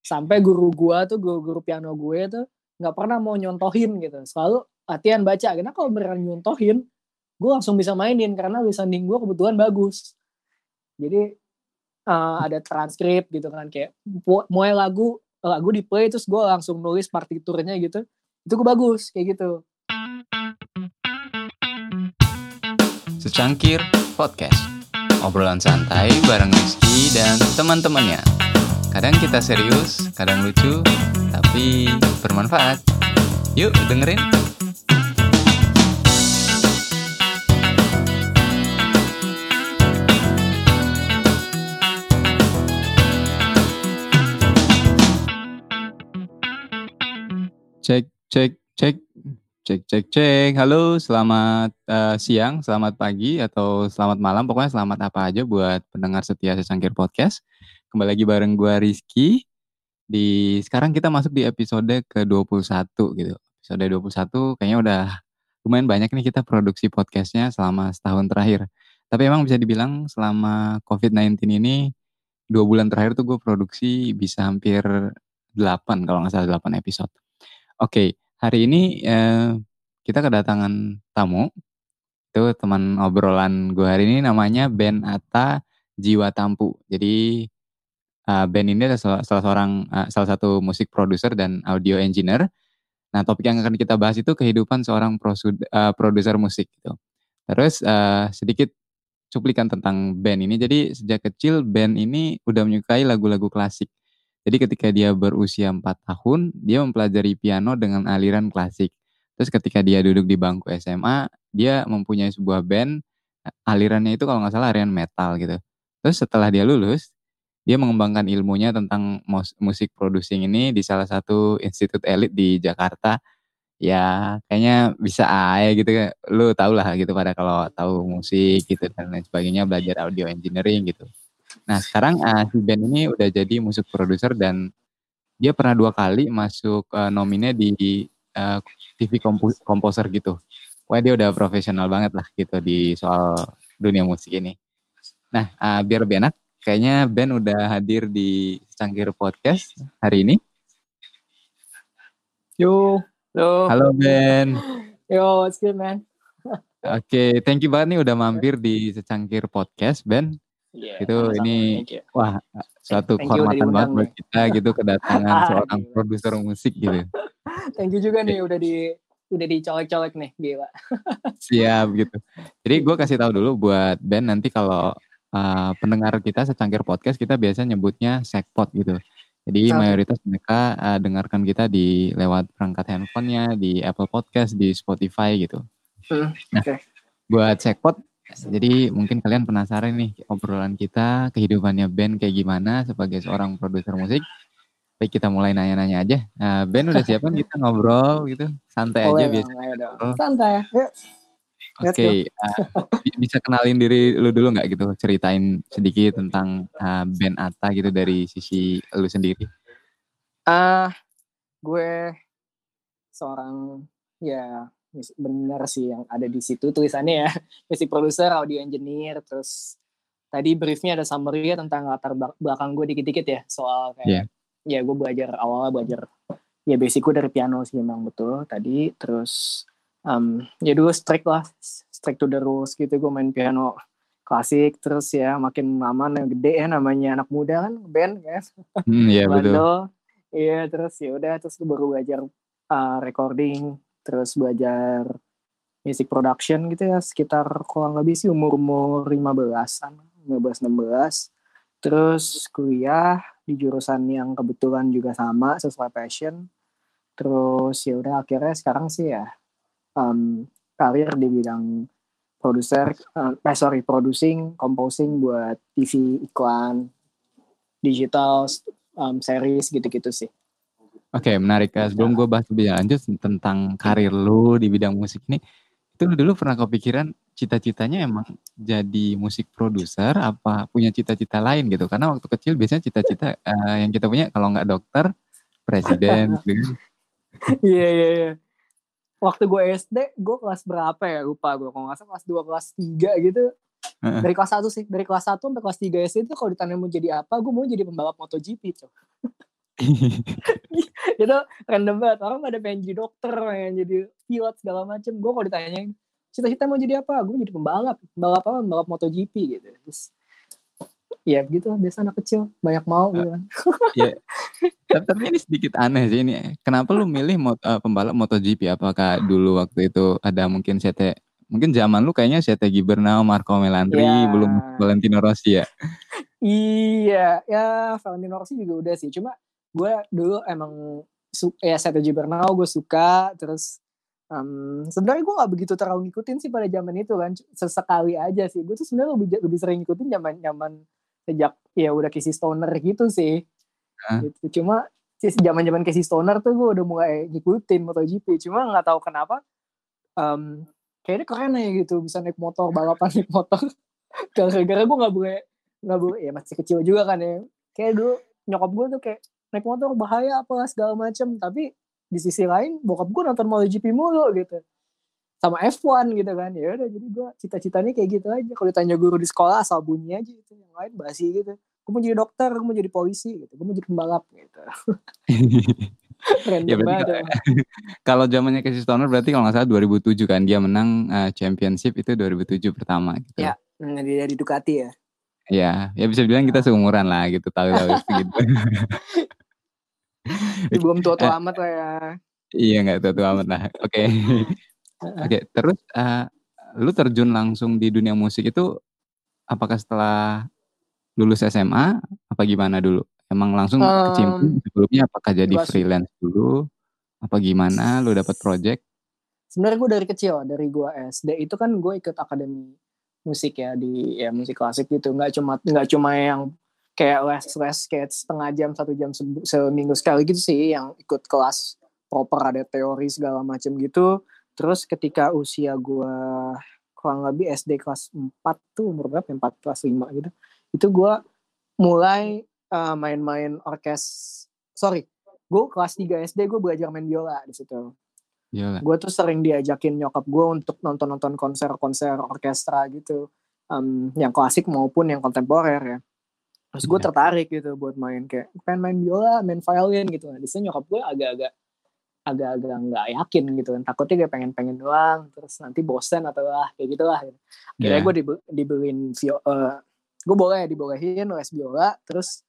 sampai guru gua tuh guru, guru piano gue tuh nggak pernah mau nyontohin gitu. Selalu latihan baca. Karena kalau beneran nyontohin gue langsung bisa mainin. Karena listening gue kebetulan bagus. Jadi uh, ada transkrip gitu kan. Kayak mulai lagu lagu di play terus gue langsung nulis partiturnya gitu. Itu gue bagus kayak gitu. Secangkir podcast. Obrolan santai bareng Rizky dan teman-temannya Kadang kita serius, kadang lucu, tapi bermanfaat. Yuk dengerin. Cek, cek, cek, cek, cek, cek. Halo, selamat uh, siang, selamat pagi, atau selamat malam. Pokoknya selamat apa aja buat pendengar setia Secangkir Podcast. Kembali lagi bareng gue Rizky. Di sekarang kita masuk di episode ke-21 gitu. Episode 21 kayaknya udah lumayan banyak nih kita produksi podcastnya selama setahun terakhir. Tapi emang bisa dibilang selama COVID-19 ini dua bulan terakhir tuh gue produksi bisa hampir 8 kalau nggak salah 8 episode. Oke, hari ini eh, kita kedatangan tamu. Itu teman obrolan gue hari ini namanya Ben Ata Jiwa Tampu. Jadi uh, band ini adalah salah, seorang uh, salah satu musik produser dan audio engineer. Nah, topik yang akan kita bahas itu kehidupan seorang uh, produser musik gitu. Terus uh, sedikit cuplikan tentang band ini. Jadi sejak kecil band ini udah menyukai lagu-lagu klasik. Jadi ketika dia berusia 4 tahun, dia mempelajari piano dengan aliran klasik. Terus ketika dia duduk di bangku SMA, dia mempunyai sebuah band alirannya itu kalau nggak salah aliran metal gitu. Terus setelah dia lulus, dia mengembangkan ilmunya tentang musik producing ini di salah satu institut elit di Jakarta. Ya, kayaknya bisa aja gitu lu tau lah gitu pada kalau tahu musik gitu dan lain sebagainya belajar audio engineering gitu. Nah, sekarang uh, si Ben ini udah jadi musik produser dan dia pernah dua kali masuk uh, nomine di uh, TV komposer gitu. Wah, dia udah profesional banget lah gitu di soal dunia musik ini. Nah, uh, biar lebih enak, Kayaknya Ben udah hadir di Cangkir Podcast hari ini. Yo, Halo. Halo Ben. Yo, what's good man? Oke, okay, thank you banget nih udah mampir di Secangkir Podcast, Ben. Yeah, itu ini wah suatu thank kehormatan banget buat kita gitu kedatangan seorang produser musik gitu. Thank you juga nih udah di udah dicolek-colek nih, gila. Siap gitu. Jadi gue kasih tahu dulu buat Ben nanti kalau uh, pendengar kita secangkir podcast kita biasa nyebutnya sekpot gitu. Jadi mayoritas mereka uh, dengarkan kita di lewat perangkat handphonenya, di Apple Podcast, di Spotify gitu. Hmm, nah, okay. buat sekpot, jadi mungkin kalian penasaran nih obrolan kita, kehidupannya Ben kayak gimana sebagai seorang produser musik. Baik kita mulai nanya-nanya aja. Uh, ben udah siap kan kita ngobrol gitu, santai oh, aja biasa. Santai. Yuk. Oke, okay, uh, eh, bisa kenalin diri lu dulu nggak gitu, ceritain sedikit tentang uh, band Ata gitu dari sisi lu sendiri. Ah, uh, gue seorang ya bener sih yang ada di situ tulisannya ya, musik produser, audio engineer, terus tadi briefnya ada summary ya tentang latar belakang gue dikit-dikit ya soal kayak yeah. ya gue belajar awalnya belajar ya basic gue dari piano sih memang betul tadi terus um, ya dulu strict lah strict to the rules gitu. Gue main piano klasik terus ya makin lama yang gede ya namanya anak muda kan band kan. Hmm, iya betul. Iya terus ya udah terus gue baru belajar uh, recording terus belajar music production gitu ya sekitar kurang lebih sih umur umur 15-an 15 16 terus kuliah di jurusan yang kebetulan juga sama sesuai passion. Terus ya udah akhirnya sekarang sih ya um, karir di bidang produser, uh, eh sorry producing, composing buat TV iklan, digital, um, series gitu-gitu sih. Oke, okay, menarik. Sebelum gue bahas lebih lanjut tentang karir lu di bidang musik ini, itu lu dulu pernah kepikiran cita-citanya emang jadi musik produser apa punya cita-cita lain gitu? Karena waktu kecil biasanya cita-cita uh, yang kita punya kalau nggak dokter, presiden gitu. Iya, iya, iya waktu gue SD gue kelas berapa ya? Lupa gue kalau nggak salah kelas 2 kelas 3 gitu. Uh-uh. dari kelas 1 sih dari kelas 1 sampai kelas 3 SD itu kalau ditanya mau jadi apa gue mau jadi pembalap MotoGP cow itu random banget. Orang pada pengen jadi dokter pengen jadi pilot segala macem. Gue kalau ditanyain cita-cita mau jadi apa? Gue jadi pembalap. Pembalap apa? Pembalap MotoGP gitu. Terus ya gitu biasa anak kecil banyak mau gitu kan. ya tapi ini sedikit aneh sih ini kenapa lu milih mot, uh, pembalap MotoGP? Apakah dulu waktu itu ada mungkin CT mungkin zaman lu kayaknya CT Gibernau Marco Melandri yeah. belum Valentino Rossi ya? Iya ya Valentino Rossi juga udah sih cuma gue dulu emang su ya CT Gibernau gue suka terus um, sebenarnya gue nggak begitu terlalu ngikutin sih pada zaman itu kan sesekali aja sih. Gue tuh sebenarnya lebih lebih sering ngikutin zaman zaman sejak ya udah Casey Stoner gitu sih. Huh? gitu. cuma zaman zaman Casey Stoner tuh gue udah mulai ngikutin MotoGP. Cuma nggak tahu kenapa um, kayaknya keren ya gitu bisa naik motor balapan naik motor. Gara-gara gue nggak boleh nggak boleh ya masih kecil juga kan ya. Kayak dulu nyokap gue tuh kayak naik motor bahaya apa segala macem. Tapi di sisi lain bokap gue nonton MotoGP mulu gitu sama F1 gitu kan ya udah jadi gue cita-citanya kayak gitu aja kalau ditanya guru di sekolah asal bunyi aja gitu yang lain basi gitu gue mau jadi dokter gue mau jadi polisi gitu gue mau jadi pembalap gitu ya berarti kalau zamannya Casey Stoner berarti kalau nggak salah 2007 kan dia menang uh, championship itu 2007 pertama gitu. Ya, dari dari Ducati ya. Ya, ya bisa bilang kita seumuran lah gitu tahu-tahu gitu. Belum tua-tua amat lah ya. Iya nggak tua-tua amat lah. Oke. Okay. Oke, okay, terus uh, lu terjun langsung di dunia musik itu apakah setelah lulus SMA apa gimana dulu? Emang langsung um, kecimpung sebelumnya apakah jadi freelance dulu? Apa gimana lu dapat project? Sebenarnya gue dari kecil, dari gue SD itu kan gue ikut akademi musik ya di ya musik klasik gitu. Nggak cuma nggak cuma yang kayak les les kayak setengah jam satu jam se seminggu sekali gitu sih yang ikut kelas proper ada teori segala macam gitu Terus ketika usia gue kurang lebih SD kelas 4 tuh umur berapa? 4 ya? kelas 5 gitu. Itu gue mulai uh, main-main orkes. Sorry, gue kelas 3 SD gue belajar main biola di situ. Gue tuh sering diajakin nyokap gue untuk nonton-nonton konser-konser orkestra gitu. Um, yang klasik maupun yang kontemporer ya. Terus gue yeah. tertarik gitu buat main kayak pengen main biola, main violin gitu. Nah, di sini nyokap gue agak-agak agak-agak nggak yakin gitu kan. Takutnya kayak pengen-pengen doang terus nanti bosen atau lah kayak gitulah gitu. akhirnya yeah. gue dibe dibeliin vio uh, eh, gue boleh dibolehin les biola terus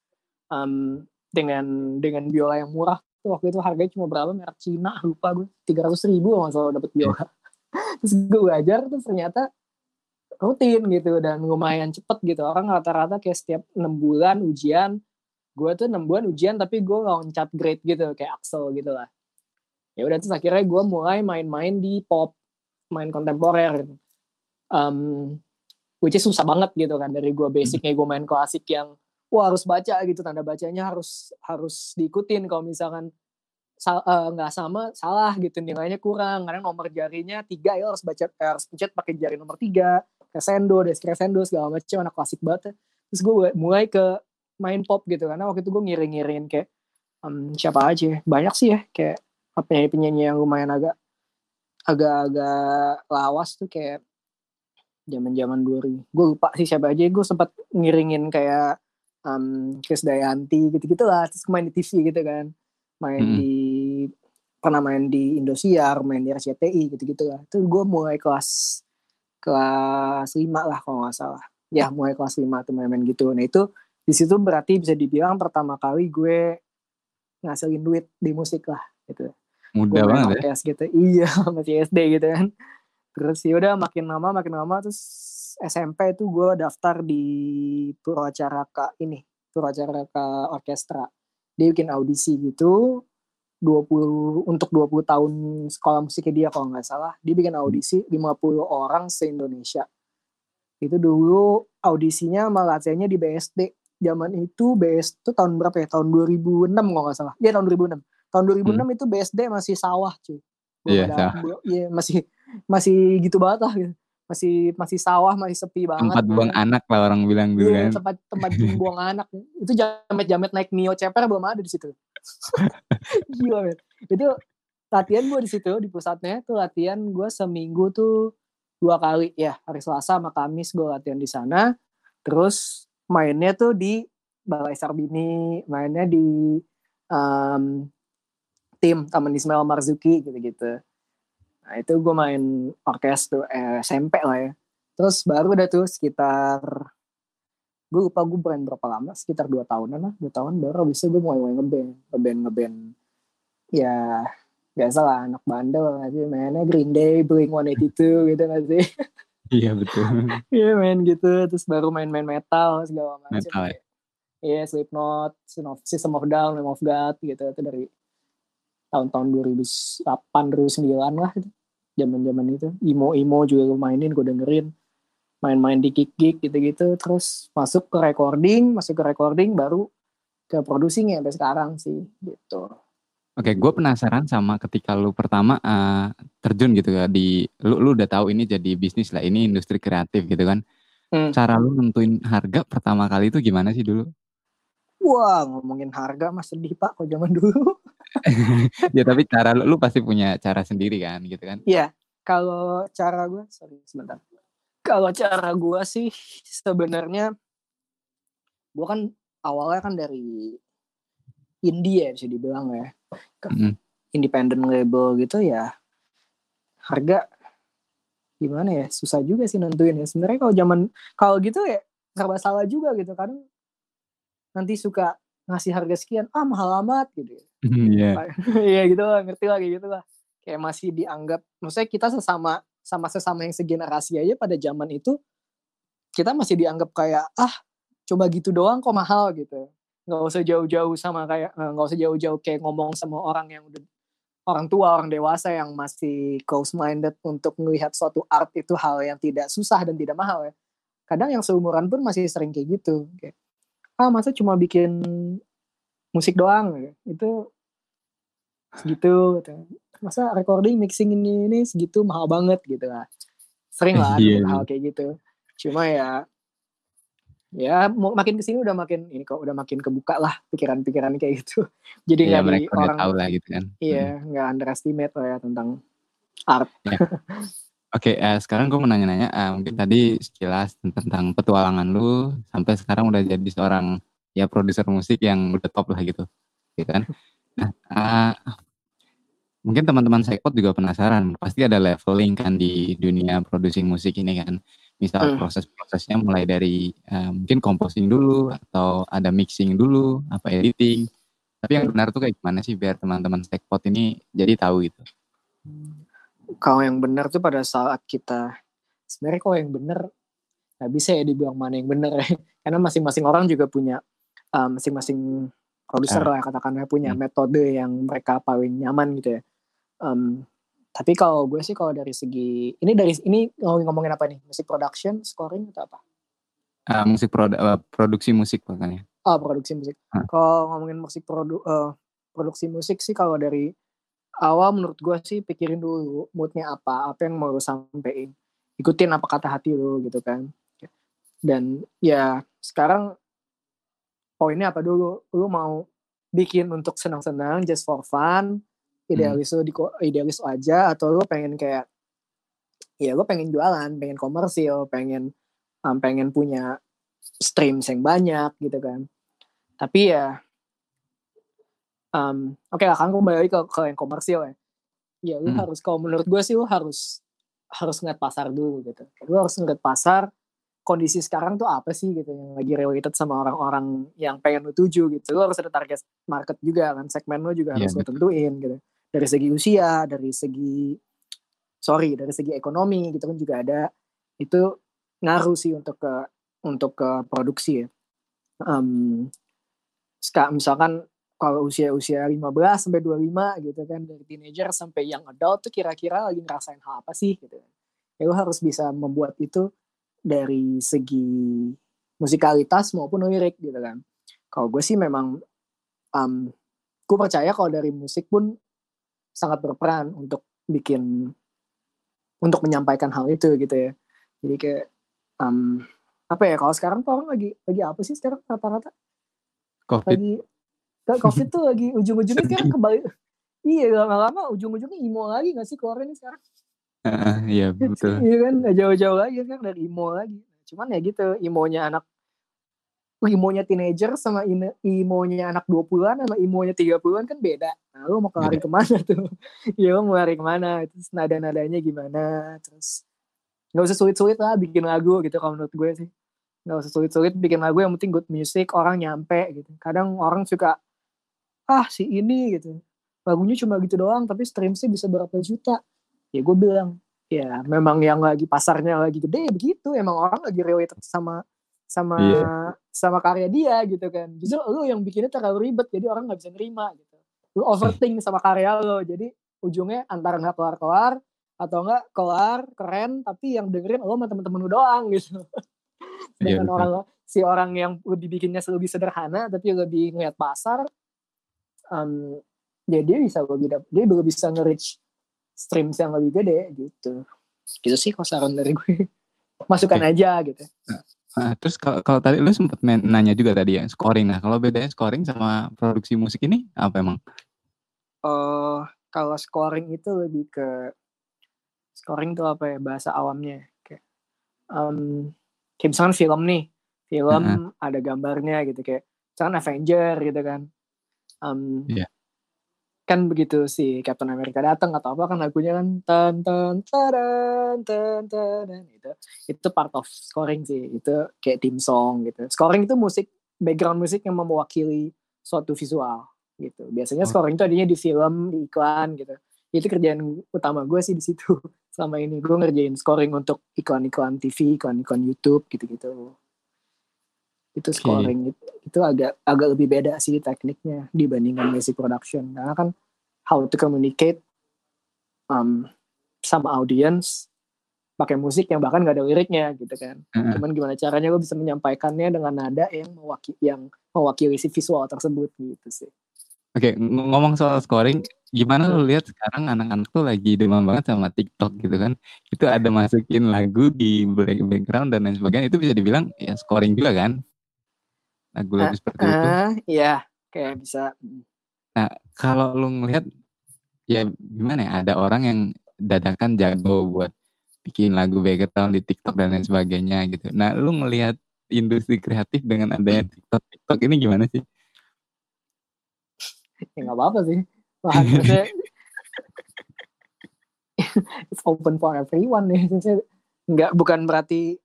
um, dengan dengan biola yang murah tuh waktu itu harganya cuma berapa? Merek Cina lupa gue tiga ratus ribu kalau selalu dapet biola. Terus gue belajar terus ternyata rutin gitu dan lumayan cepet gitu. Orang rata-rata kayak setiap enam bulan ujian gue tuh enam bulan ujian tapi gue loncat grade gitu kayak Axel gitu lah ya udah terus akhirnya gue mulai main-main di pop main kontemporer gitu. um, which is susah banget gitu kan dari gue basicnya gue main klasik yang wah harus baca gitu. Tanda bacanya harus harus diikutin kalau misalkan eh, nggak uh, sama salah gitu. Nilainya kurang. Karena nomor jarinya tiga ya harus baca eh, harus pencet pakai jari nomor tiga. Crescendo descrescendo segala macam anak klasik banget terus gue mulai ke main pop gitu. Karena waktu itu gue ngiring-ngiringin kayak um, siapa aja banyak sih ya kayak penyanyi-penyanyi yang lumayan agak agak-agak lawas tuh kayak zaman-zaman 2000. Gue lupa sih siapa aja. Gue sempat ngiringin kayak um, Chris Dayanti gitu-gitu lah. Terus main di TV gitu kan. Main hmm. di pernah main di Indosiar, main di RCTI gitu-gitu lah. Itu gue mulai kelas kelas 5 lah kalau nggak salah. Ya mulai kelas 5 tuh main-main gitu. Nah itu di situ berarti bisa dibilang pertama kali gue ngasilin duit di musik lah gitu. Mudah banget ya. gitu. Iya, masih SD gitu kan. Terus ya udah makin lama makin lama terus SMP itu gue daftar di Purwacaraka ini, Purwacaraka Orkestra. Dia bikin audisi gitu 20 untuk 20 tahun sekolah musiknya dia kalau nggak salah. Dia bikin audisi 50 orang se-Indonesia. Itu dulu audisinya malah latihannya di BSD. Zaman itu BSD itu tahun berapa ya? Tahun 2006 kalau nggak salah. Iya tahun 2006 tahun 2006 hmm. itu BSD masih sawah cuy. Iya yeah, yeah, masih masih gitu banget lah gitu. masih masih sawah masih sepi banget. Tempat buang anak lah orang bilang dulu yeah, kan. tempat tempat buang anak. Itu jamet jamet naik Nio Ceper belum ada di situ. Gila men. Itu latihan gue di situ di pusatnya tuh latihan gue seminggu tuh dua kali. Ya hari Selasa sama Kamis gue latihan di sana. Terus mainnya tuh di Balai Sarbini mainnya di um, tim Taman Ismail Marzuki gitu-gitu. Nah itu gue main orkestra eh, SMP lah ya. Terus baru udah tuh sekitar gue lupa gue main berapa lama sekitar dua tahunan lah dua tahun baru bisa gue mulai mulai ngeband ngeband ngeband. Ya biasa lah anak bandel sih mainnya Green Day Blink 182 gitu gak sih? Iya betul. Iya main gitu terus baru main-main metal segala macam metal ya? Iya, yeah, Slipknot, System of Down, Lamb of God gitu itu dari tahun-tahun 2008 2009 lah itu. Zaman-zaman itu. Imo-imo juga gue mainin, gue dengerin. Main-main di gig-gig gitu-gitu terus masuk ke recording, masuk ke recording baru ke producing ya sampai sekarang sih gitu. Oke, gue penasaran sama ketika lu pertama uh, terjun gitu ya di lu lu udah tahu ini jadi bisnis lah, ini industri kreatif gitu kan. Hmm. Cara lu nentuin harga pertama kali itu gimana sih dulu? Wah ngomongin harga mas sedih pak kok zaman dulu. ya tapi cara lu, lu pasti punya cara sendiri kan gitu kan? Iya kalau cara gue sorry sebentar. Kalau cara gue sih sebenarnya gue kan awalnya kan dari indie ya bisa dibilang ya. Mm. Independent label gitu ya harga gimana ya susah juga sih nentuin ya sebenarnya kalau zaman kalau gitu ya nggak masalah juga gitu kan nanti suka ngasih harga sekian ah mahal amat gitu Iya. Iya gitu lah, ngerti lah kayak gitu lah. Kayak masih dianggap, maksudnya kita sesama sama sesama yang segenerasi aja pada zaman itu kita masih dianggap kayak ah coba gitu doang kok mahal gitu. Nggak usah jauh-jauh sama kayak eh, nggak usah jauh-jauh kayak ngomong sama orang yang udah orang tua, orang dewasa yang masih close minded untuk melihat suatu art itu hal yang tidak susah dan tidak mahal ya. Kadang yang seumuran pun masih sering kayak gitu. Kayak, ah masa cuma bikin musik doang gitu. itu segitu gitu. masa recording mixing ini ini segitu mahal banget gitu lah sering lah yeah. hal kayak gitu cuma ya ya makin ke sini udah makin ini kok udah makin kebuka lah pikiran-pikiran kayak gitu jadi iya, nggak yeah, di orang tahu lah gitu kan iya hmm. nggak hmm. underestimate lah ya tentang art yeah. Oke, okay, uh, sekarang gue mau nanya-nanya, uh, mungkin tadi sekilas tentang petualangan lu sampai sekarang udah jadi seorang ya produser musik yang udah top lah gitu, gitu kan? Nah, uh, mungkin teman-teman Sekpot juga penasaran, pasti ada leveling kan di dunia produksi musik ini kan. Misal hmm. proses-prosesnya mulai dari uh, mungkin composing dulu atau ada mixing dulu, apa editing. Tapi yang benar tuh kayak gimana sih biar teman-teman Sekpot ini jadi tahu gitu? kalau yang benar tuh pada saat kita sebenarnya kalau yang benar nggak bisa ya dibilang mana yang benar ya karena masing-masing orang juga punya um, masing-masing produser lah katakanlah punya hmm. metode yang mereka paling nyaman gitu ya. Um, tapi kalau gue sih kalau dari segi ini dari ini ngomongin apa nih? Musik production scoring atau apa? Uh, musik produ uh, produksi musik pokoknya oh produksi musik. Huh? kalau ngomongin musik produ uh, produksi musik sih kalau dari awal menurut gue sih pikirin dulu moodnya apa apa yang mau lo sampein. Ikutin apa kata hati lo gitu kan. Dan ya sekarang poinnya apa dulu lo mau bikin untuk senang-senang just for fun idealis hmm. di idealis aja atau lo pengen kayak ya lo pengen jualan pengen komersil pengen um, pengen punya stream yang banyak gitu kan tapi ya um, oke okay lah kan gue balik ke, ke yang komersil ya ya lu hmm. harus kalau menurut gue sih lu harus harus ngeliat pasar dulu gitu lu harus ngeliat pasar kondisi sekarang tuh apa sih gitu yang lagi related sama orang-orang yang pengen lu tuju gitu. Lu harus ada target market juga kan segmen lu juga yeah, harus lu tentuin gitu. Dari segi usia dari segi sorry dari segi ekonomi gitu kan juga ada. Itu ngaruh sih untuk ke untuk ke produksi ya. Um, misalkan kalau usia-usia 15 sampai 25 gitu kan dari teenager sampai yang adult tuh kira-kira lagi ngerasain hal apa sih gitu. Ya lu harus bisa membuat itu dari segi musikalitas maupun lirik gitu kan. Kalau gue sih memang um, gue percaya kalau dari musik pun sangat berperan untuk bikin untuk menyampaikan hal itu gitu ya. Jadi kayak um, apa ya kalau sekarang tuh orang lagi lagi apa sih sekarang rata-rata? Covid. Lagi covid tuh lagi ujung-ujungnya sekarang kembali iya lama-lama ujung-ujungnya imo lagi gak sih keluar ini sekarang iya betul iya kan gak jauh-jauh lagi kan dari imo lagi cuman ya gitu imonya anak imonya teenager sama imonya anak 20-an sama imonya 30-an kan beda. Nah, lu mau lari ke mana tuh? ya lu mau lari ke mana? Terus nada-nadanya gimana? Terus nggak usah sulit-sulit lah bikin lagu gitu kalau menurut gue sih. Nggak usah sulit-sulit bikin lagu yang penting good music, orang nyampe gitu. Kadang orang suka, ah si ini gitu. Lagunya cuma gitu doang tapi streamsnya bisa berapa juta. Ya gue bilang, ya memang yang lagi pasarnya lagi gede begitu. Emang orang lagi relate sama sama yeah. sama karya dia gitu kan justru lu yang bikinnya terlalu ribet jadi orang nggak bisa nerima gitu lu overthink sama karya lo jadi ujungnya antara nggak kelar kelar atau enggak kelar keren tapi yang dengerin lo sama temen-temen lu doang gitu dengan yeah, orang si orang yang dibikinnya lebih sederhana tapi lebih ngeliat pasar um, ya dia bisa lebih dia lebih bisa nge-reach streams yang lebih gede gitu gitu sih kalau saran dari gue masukkan okay. aja gitu nah, Nah, terus kalau kalau tadi lu sempat nanya juga tadi ya, scoring. Nah, kalau bedanya scoring sama produksi musik ini apa emang? Uh, kalau scoring itu lebih ke scoring itu apa ya bahasa awamnya kayak um, kayak misalkan film nih film uh -huh. ada gambarnya gitu kayak misalkan Avenger gitu kan um, yeah kan begitu si Captain America datang atau apa kan lagunya kan tan tan tan tan tan itu itu part of scoring sih itu kayak tim song gitu. Scoring itu musik background musik yang mewakili suatu visual gitu. Biasanya oh. scoring itu adanya di film di iklan gitu. Itu kerjaan utama gue sih di situ selama ini. Gue ngerjain scoring untuk iklan-iklan TV iklan-iklan YouTube gitu-gitu itu scoring okay. itu, itu agak agak lebih beda sih tekniknya dibandingkan music production karena kan how to communicate um, sama audience pakai musik yang bahkan gak ada liriknya gitu kan uh-huh. cuman gimana caranya gue bisa menyampaikannya dengan nada yang mewakili yang mewakili si visual tersebut gitu sih Oke, okay, ngomong soal scoring, gimana lu lihat sekarang anak-anak tuh lagi demam banget sama TikTok gitu kan? Itu ada masukin lagu di background dan lain sebagainya, itu bisa dibilang ya scoring juga kan? Lagu-lagu uh, seperti uh, itu. Iya, kayak bisa. Nah, kalau lu ngelihat ya gimana ya, ada orang yang dadakan jago buat bikin lagu background di TikTok dan lain sebagainya gitu. Nah, lu ngelihat industri kreatif dengan adanya TikTok TikTok ini gimana sih? ya nggak apa-apa sih. Wah, it's open for everyone nih. Nggak bukan berarti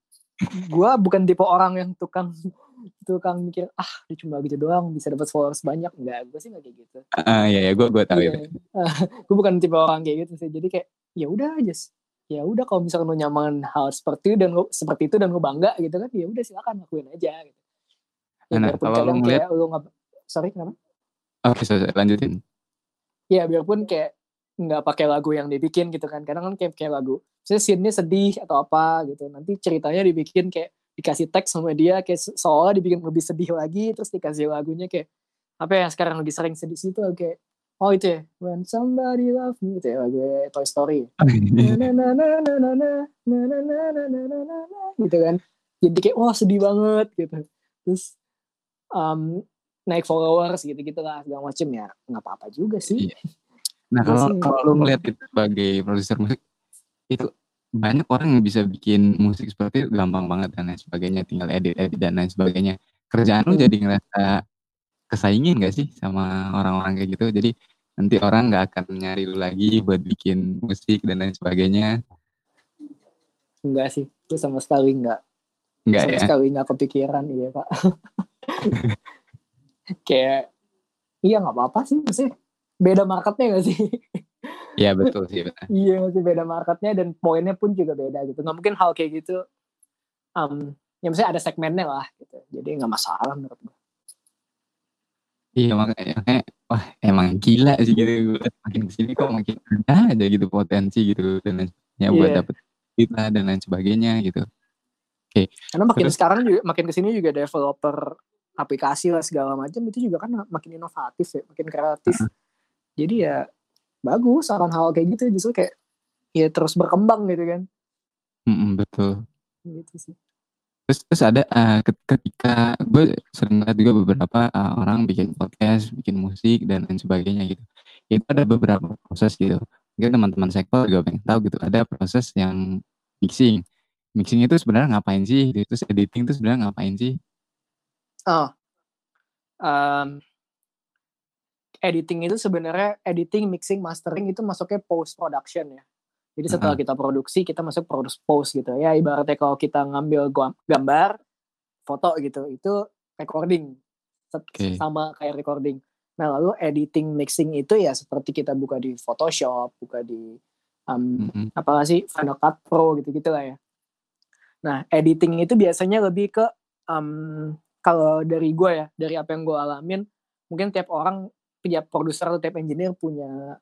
gue bukan tipe orang yang tukang tukang mikir ah dia cuma gitu doang bisa dapat followers banyak. Enggak gue sih nggak kayak gitu. Ah uh, ya ya gue gue tahu yeah. itu. Gue bukan tipe orang kayak gitu sih jadi kayak ya udah aja ya udah kalau misalnya lo nyaman hal seperti itu dan lo seperti itu dan lo bangga gitu kan ya udah silakan lakuin aja gitu. Ya, nah, kalau lo ngeliat lo nggak sorry kenapa? Oke okay, so, lanjutin. Ya biarpun kayak nggak pakai lagu yang dibikin gitu kan kadang kan kayak kayak lagu misalnya scene-nya sedih atau apa gitu nanti ceritanya dibikin kayak dikasih teks sama dia kayak seolah dibikin lebih sedih lagi terus dikasih lagunya kayak apa ya sekarang lagi sering sedih situ kayak oh itu ya when somebody love me itu ya lagu Toy Story gitu kan jadi kayak wah sedih banget gitu terus um, naik followers gitu gitu lah segala macem ya nggak apa apa juga sih nah kalau kalau lu ngeliat itu sebagai produser musik itu banyak orang yang bisa bikin musik seperti itu gampang banget dan lain sebagainya. Tinggal edit edit dan lain sebagainya. Kerjaan lu jadi ngerasa kesaingin gak sih sama orang-orang kayak gitu? Jadi nanti orang nggak akan nyari lu lagi buat bikin musik dan lain sebagainya. Enggak sih itu sama sekali enggak enggak sama ya? sekali enggak kepikiran iya pak. Kayak iya nggak apa-apa sih sih beda marketnya gak sih Iya betul sih. iya masih beda marketnya dan poinnya pun juga beda gitu. Nggak mungkin hal kayak gitu. Um, ya misalnya ada segmennya lah gitu. Jadi nggak masalah menurut gue. Iya makanya, makanya wah emang gila sih gitu. Makin ke sini kok makin ada aja gitu potensi gitu dan lain sebagainya buat iya. dapet kita dan lain sebagainya gitu. Oke. Okay. Karena makin Terus, sekarang juga makin ke sini juga developer aplikasi lah segala macam itu juga kan makin inovatif ya, makin kreatif. Uh -huh. Jadi ya bagus akan hal kayak gitu justru kayak ya terus berkembang gitu kan. Mm betul. Gitu sih. Terus terus ada uh, ketika gue sering lihat juga beberapa uh, orang bikin podcast bikin musik dan lain sebagainya gitu. Itu ada beberapa proses gitu. Mungkin teman-teman sektor juga pengen tahu gitu ada proses yang mixing. Mixing itu sebenarnya ngapain sih? Terus editing itu sebenarnya ngapain sih? Oh, um, editing itu sebenarnya editing, mixing, mastering itu masuknya post production ya. Jadi setelah kita produksi kita masuk produce post gitu ya. Ibaratnya kalau kita ngambil gambar, foto gitu, itu recording okay. sama kayak recording. Nah lalu editing, mixing itu ya seperti kita buka di Photoshop, buka di um, mm -hmm. apa sih Final Cut Pro gitu gitu lah ya. Nah editing itu biasanya lebih ke um, kalau dari gue ya, dari apa yang gue alamin, mungkin tiap orang, tiap produser atau tiap engineer punya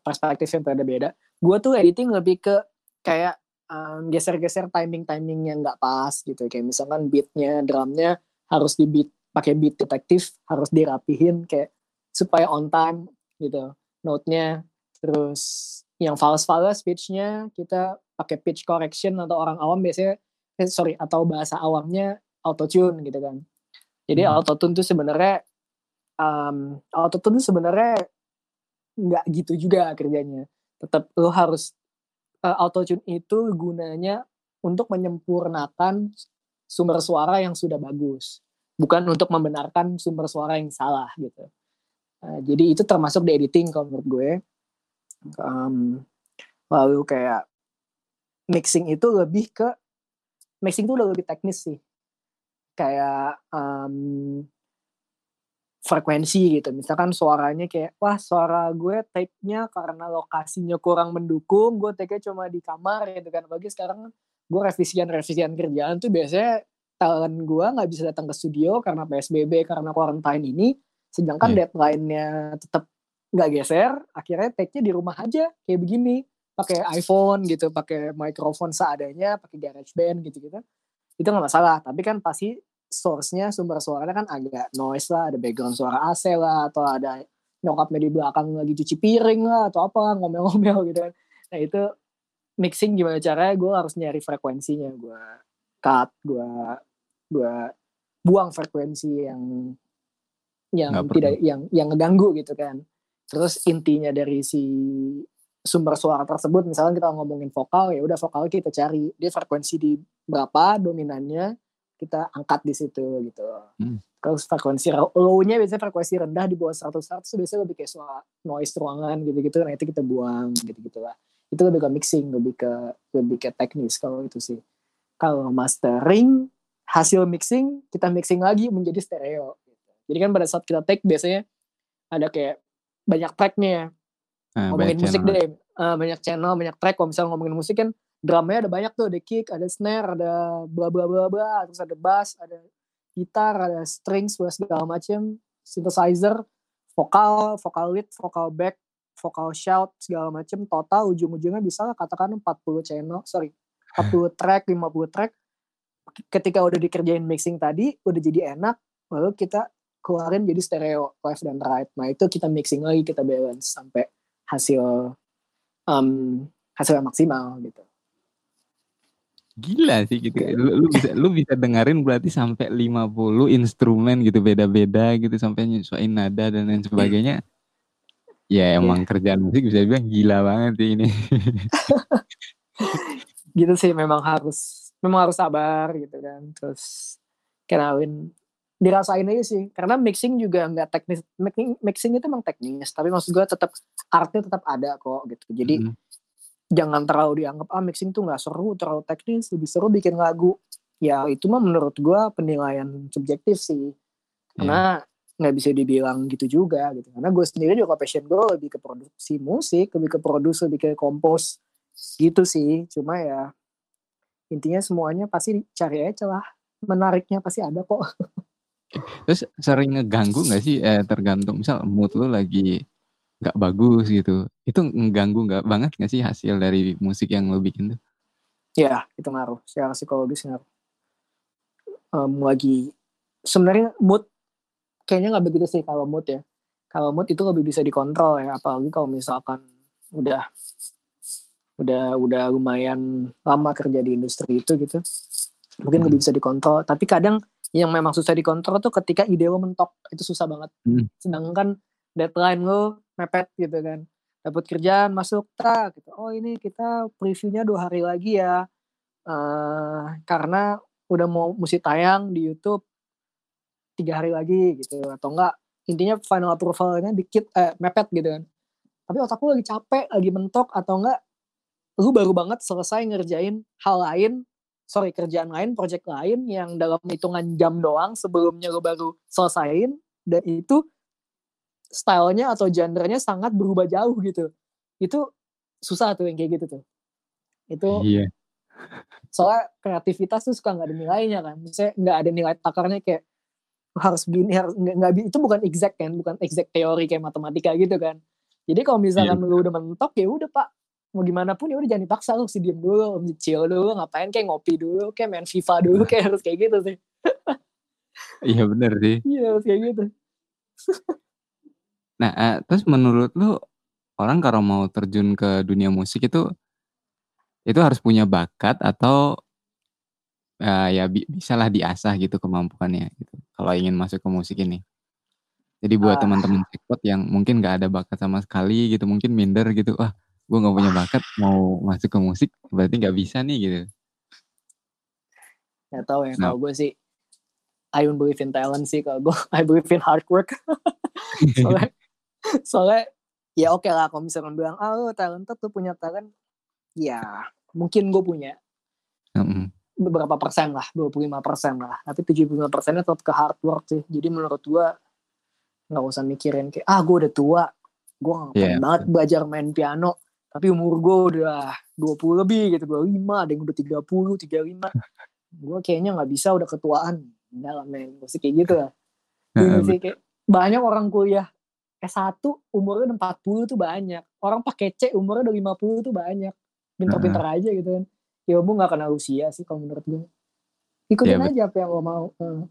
perspektif yang berbeda. Gue tuh editing lebih ke kayak um, geser-geser timing-timing yang nggak pas gitu. Kayak misalkan beatnya, drumnya harus di beat pakai beat detektif, harus dirapihin kayak supaya on time gitu. Note-nya, terus yang fals-fals pitch-nya kita pakai pitch correction atau orang awam biasanya eh, sorry atau bahasa awamnya autotune gitu kan. Jadi hmm. autotune tuh sebenarnya um, autotune tuh sebenarnya nggak gitu juga kerjanya. Tetap lo harus uh, autotune itu gunanya untuk menyempurnakan sumber suara yang sudah bagus, bukan untuk membenarkan sumber suara yang salah gitu. Uh, jadi itu termasuk di editing kalau menurut gue. Um, lalu kayak mixing itu lebih ke mixing itu udah lebih teknis sih kayak um, frekuensi gitu. Misalkan suaranya kayak, wah suara gue take-nya karena lokasinya kurang mendukung, gue take-nya cuma di kamar gitu kan. Bagi sekarang gue revisian-revisian kerjaan tuh biasanya talent gue nggak bisa datang ke studio karena PSBB, karena quarantine ini. Sedangkan yeah. deadline-nya tetap nggak geser, akhirnya take-nya di rumah aja kayak begini. Pakai iPhone gitu, pakai mikrofon seadanya, pakai GarageBand gitu-gitu itu nggak masalah tapi kan pasti source-nya sumber suaranya kan agak noise lah ada background suara AC lah atau ada nyokapnya di belakang lagi cuci piring lah atau apa ngomel-ngomel gitu kan. Nah itu mixing gimana caranya gue harus nyari frekuensinya. Gue cut gue gue buang frekuensi yang yang Nggak tidak perlu. yang yang ngeganggu gitu kan. Terus intinya dari si sumber suara tersebut misalnya kita ngomongin vokal ya udah vokal kita cari. Dia frekuensi di berapa dominannya kita angkat di situ gitu hmm. kalau frekuensi low-nya biasanya frekuensi rendah di bawah 100 Hz biasanya lebih kayak suara noise ruangan gitu-gitu nah itu kita buang gitu-gitu lah itu lebih ke mixing lebih ke lebih ke teknis kalau itu sih kalau mastering hasil mixing kita mixing lagi menjadi stereo gitu. jadi kan pada saat kita take biasanya ada kayak banyak tracknya Nah, ngomongin musik channel. deh, uh, banyak channel, banyak track. Kalau misalnya ngomongin musik kan drumnya ada banyak tuh, ada kick, ada snare, ada bla bla bla bla, terus ada bass, ada gitar, ada strings, segala macam, synthesizer, vokal, vokal lead, vokal back, vokal shout, segala macam. Total ujung-ujungnya bisa katakan 40 channel, sorry, 40 track, 50 track. Ketika udah dikerjain mixing tadi, udah jadi enak, lalu kita keluarin jadi stereo left dan right. Nah itu kita mixing lagi, kita balance sampai hasil um, hasil yang maksimal gitu. Gila sih gitu. Lu, lu bisa lu bisa dengerin berarti sampai 50 instrumen gitu beda-beda gitu sampai nyesuaiin nada dan lain sebagainya. Ya iya. emang yeah. kerjaan musik bisa bilang gila banget sih ini. gitu sih memang harus memang harus sabar gitu kan. Terus kenalin dirasain aja sih karena mixing juga nggak teknis mixing mixing itu emang teknis tapi maksud gue tetap artnya tetap ada kok gitu jadi hmm. Jangan terlalu dianggap ah mixing tuh nggak seru terlalu teknis lebih seru bikin lagu. Ya itu mah menurut gue penilaian subjektif sih. Karena iya. nggak yeah. bisa dibilang gitu juga gitu. Karena gue sendiri juga passion gue lebih ke produksi musik lebih ke produksi lebih ke kompos gitu sih. Cuma ya intinya semuanya pasti cari aja lah. Menariknya pasti ada kok. Terus sering ngeganggu nggak sih, eh, tergantung misal mood lu lagi nggak bagus gitu, itu ngeganggu nggak banget nggak sih hasil dari musik yang lo bikin tuh? Iya, itu ngaruh, secara psikologis ngaruh. Um, lagi sebenarnya mood kayaknya nggak begitu sih kalau mood ya. Kalau mood itu lebih bisa dikontrol ya, apalagi kalau misalkan udah udah udah lumayan lama kerja di industri itu gitu, mungkin hmm. lebih bisa dikontrol. Tapi kadang yang memang susah dikontrol tuh ketika ide lo mentok itu susah banget hmm. sedangkan deadline lo mepet gitu kan. Dapat kerjaan masuk tak gitu. Oh ini kita previewnya dua hari lagi ya. Uh, karena udah mau mesti tayang di YouTube tiga hari lagi gitu. Atau enggak intinya final approvalnya dikit eh mepet gitu kan. Tapi otak lu lagi capek lagi mentok atau enggak lu baru banget selesai ngerjain hal lain sorry kerjaan lain project lain yang dalam hitungan jam doang sebelumnya lu baru selesaiin dan itu stylenya atau genrenya sangat berubah jauh gitu. Itu susah tuh yang kayak gitu tuh. Itu Iya. soalnya kreativitas tuh suka nggak ada nilainya kan. Misalnya nggak ada nilai takarnya kayak harus begini harus nggak, itu bukan exact kan bukan exact teori kayak matematika gitu kan. Jadi kalau misalkan lu udah mentok ya udah pak. Mau gimana pun ya udah jangan dipaksa lu sih diem dulu chill dulu ngapain kayak ngopi dulu kayak main FIFA dulu kayak harus kayak gitu sih. Iya bener sih. iya harus kayak gitu Nah, eh, terus menurut lu orang kalau mau terjun ke dunia musik itu itu harus punya bakat atau eh, ya bi- bisalah diasah gitu kemampuannya gitu. Kalau ingin masuk ke musik ini. Jadi buat Ah. teman-teman sekot yang mungkin nggak ada bakat sama sekali gitu, mungkin minder gitu, wah gue nggak punya bakat mau masuk ke musik berarti nggak bisa nih gitu. nggak tahu ya Nah. kalau gue sih I don't believe in talent sih kalau gue I believe in hard work soalnya soalnya ya oke lah kalau misalkan bilang ah lu talented tuh punya talent. Ya mungkin gue punya. Mm-mm. beberapa persen lah 25 persen lah. Tapi 75 persennya tetap ke hard work sih. Jadi menurut gue nggak usah mikirin kayak ah gue udah tua. Gue nggak Iya, pengen banget belajar main piano. Tapi umur gue udah 20 lebih gitu 25 ada yang udah 30 35 gue kayaknya nggak bisa udah ketuaan. Enggak lah men. Pasti kayak gitu lah. Gini Heeh, sih kayak banyak orang kuliah S1 umurnya udah 40 tuh banyak. Orang pakai C umurnya udah 50 tuh banyak. Pinter-pinter aja gitu kan. Ilmu gak kenal usia sih kalau menurut gue. Ikutin Iya, aja apa yang lo mau. Hmm.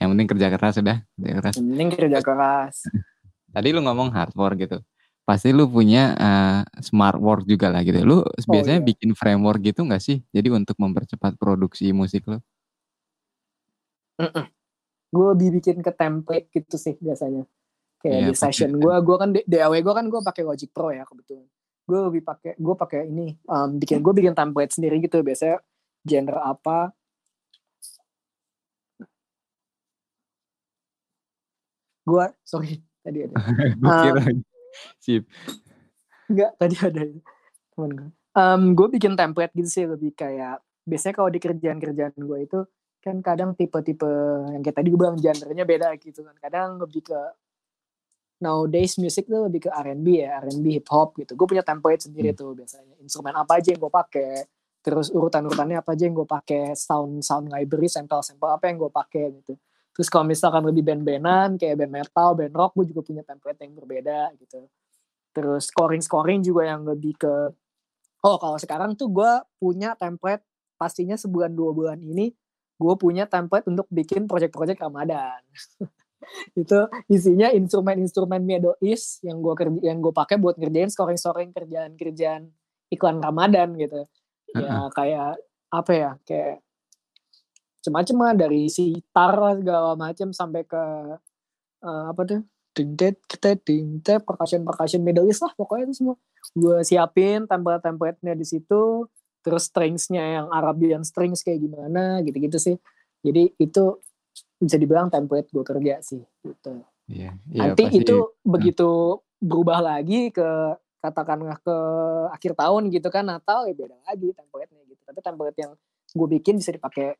Yang penting kerja keras udah, kerja keras. Yang penting kerja keras. Tadi lu ngomong hard work gitu. Pasti lu punya eh, smart work juga lah gitu. Lu biasanya iya. bikin framework gitu nggak sih? Jadi untuk mempercepat produksi musik lu? gue lebih bikin ke template gitu sih biasanya. Kayak Iya, di session gue, gue kan DAW gue kan gue pakai Logic Pro ya kebetulan. Gue lebih pakai, gue pakai ini, um, bikin gue bikin template sendiri gitu. Biasanya genre apa, gue sorry tadi ada Um, sip. Enggak, tadi ada temen gue. Um, gue bikin template gitu sih lebih kayak biasanya kalau di kerjaan-kerjaan gue itu kan kadang tipe-tipe yang kayak tadi gue bilang genrenya beda gitu kan. Kadang lebih ke nowadays music tuh lebih ke R&B ya, R&B hip hop gitu. Gue punya template sendiri tuh biasanya. Instrumen apa aja yang gue pakai, terus urutan-urutannya apa aja yang gue pakai, sound sound library, sampel-sampel apa yang gue pakai gitu. Terus kalau misalkan lebih band-bandan kayak band metal, band rock, gue juga punya template yang berbeda gitu terus scoring scoring juga yang lebih ke oh kalau sekarang tuh gue punya template pastinya sebulan dua bulan ini gue punya template untuk bikin project-project Ramadan itu isinya instrumen-instrumen Middle East yang gue kerja yang gue pakai buat ngerjain scoring-scoring kerjaan-kerjaan iklan Ramadan gitu. Ya kayak apa ya kayak macam-macam dari sitar segala macam sampai ke eh, apa tuh dingtet kita dingtet percussion percussion Middle East lah pokoknya itu semua. Gue siapin template templatenya di situ terus stringsnya yang Arabian strings kayak gimana gitu-gitu sih. Jadi itu bisa dibilang template gue kerja sih gitu Iya, iya nanti pasti. itu begitu berubah lagi ke katakanlah ke akhir tahun gitu kan Natal ya beda lagi template-nya gitu tapi template yang gue bikin bisa dipakai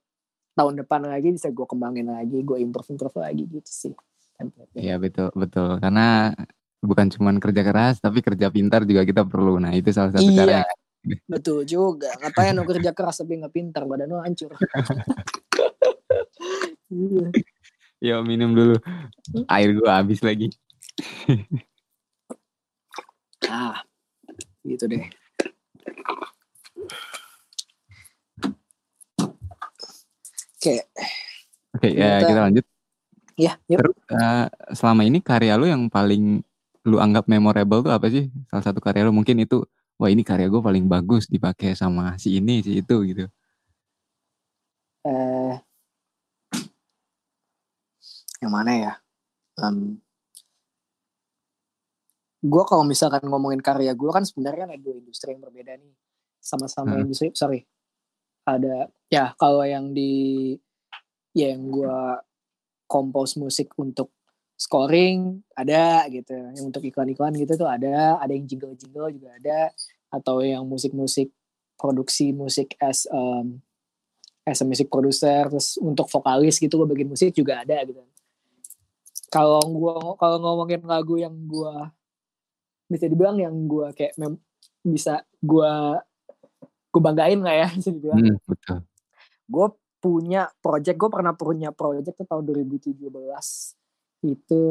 tahun depan lagi bisa gue kembangin lagi gue improve improve lagi gitu sih template-nya. Iya betul betul karena bukan cuma kerja keras tapi kerja pintar juga kita perlu. Nah itu salah satu cara. Iya, betul juga. Ngapain lo kerja keras tapi nggak pintar, badan lo hancur. Iya. Ya minum dulu. Air gua habis lagi. ah, gitu deh. Oke, Oke ya Kita- kita lanjut. ya, yuk. Terus eh, selama ini karya lu yang paling lu anggap memorable tuh apa sih? Salah satu karya lu mungkin itu wah ini karya gue paling bagus dipakai sama si ini si itu gitu. Eh, yang mana ya? Um, gue kalau misalkan ngomongin karya gue kan sebenarnya ada dua industri yang berbeda nih. Sama-sama Hmm. industri, sorry. Ada, ya kalau yang di, ya yang gue compose musik untuk scoring ada gitu yang untuk iklan-iklan gitu tuh ada ada yang jingle-jingle juga ada atau yang musik-musik produksi musik as um, as a music producer terus untuk vokalis gitu gue bikin musik juga ada gitu kalau gua kalau ngomongin lagu yang gua bisa dibilang yang gua kayak mem, bisa gua gue banggain lah ya bisa dibilang. Hmm, betul. gue punya project gue pernah punya project tuh tahun 2017 itu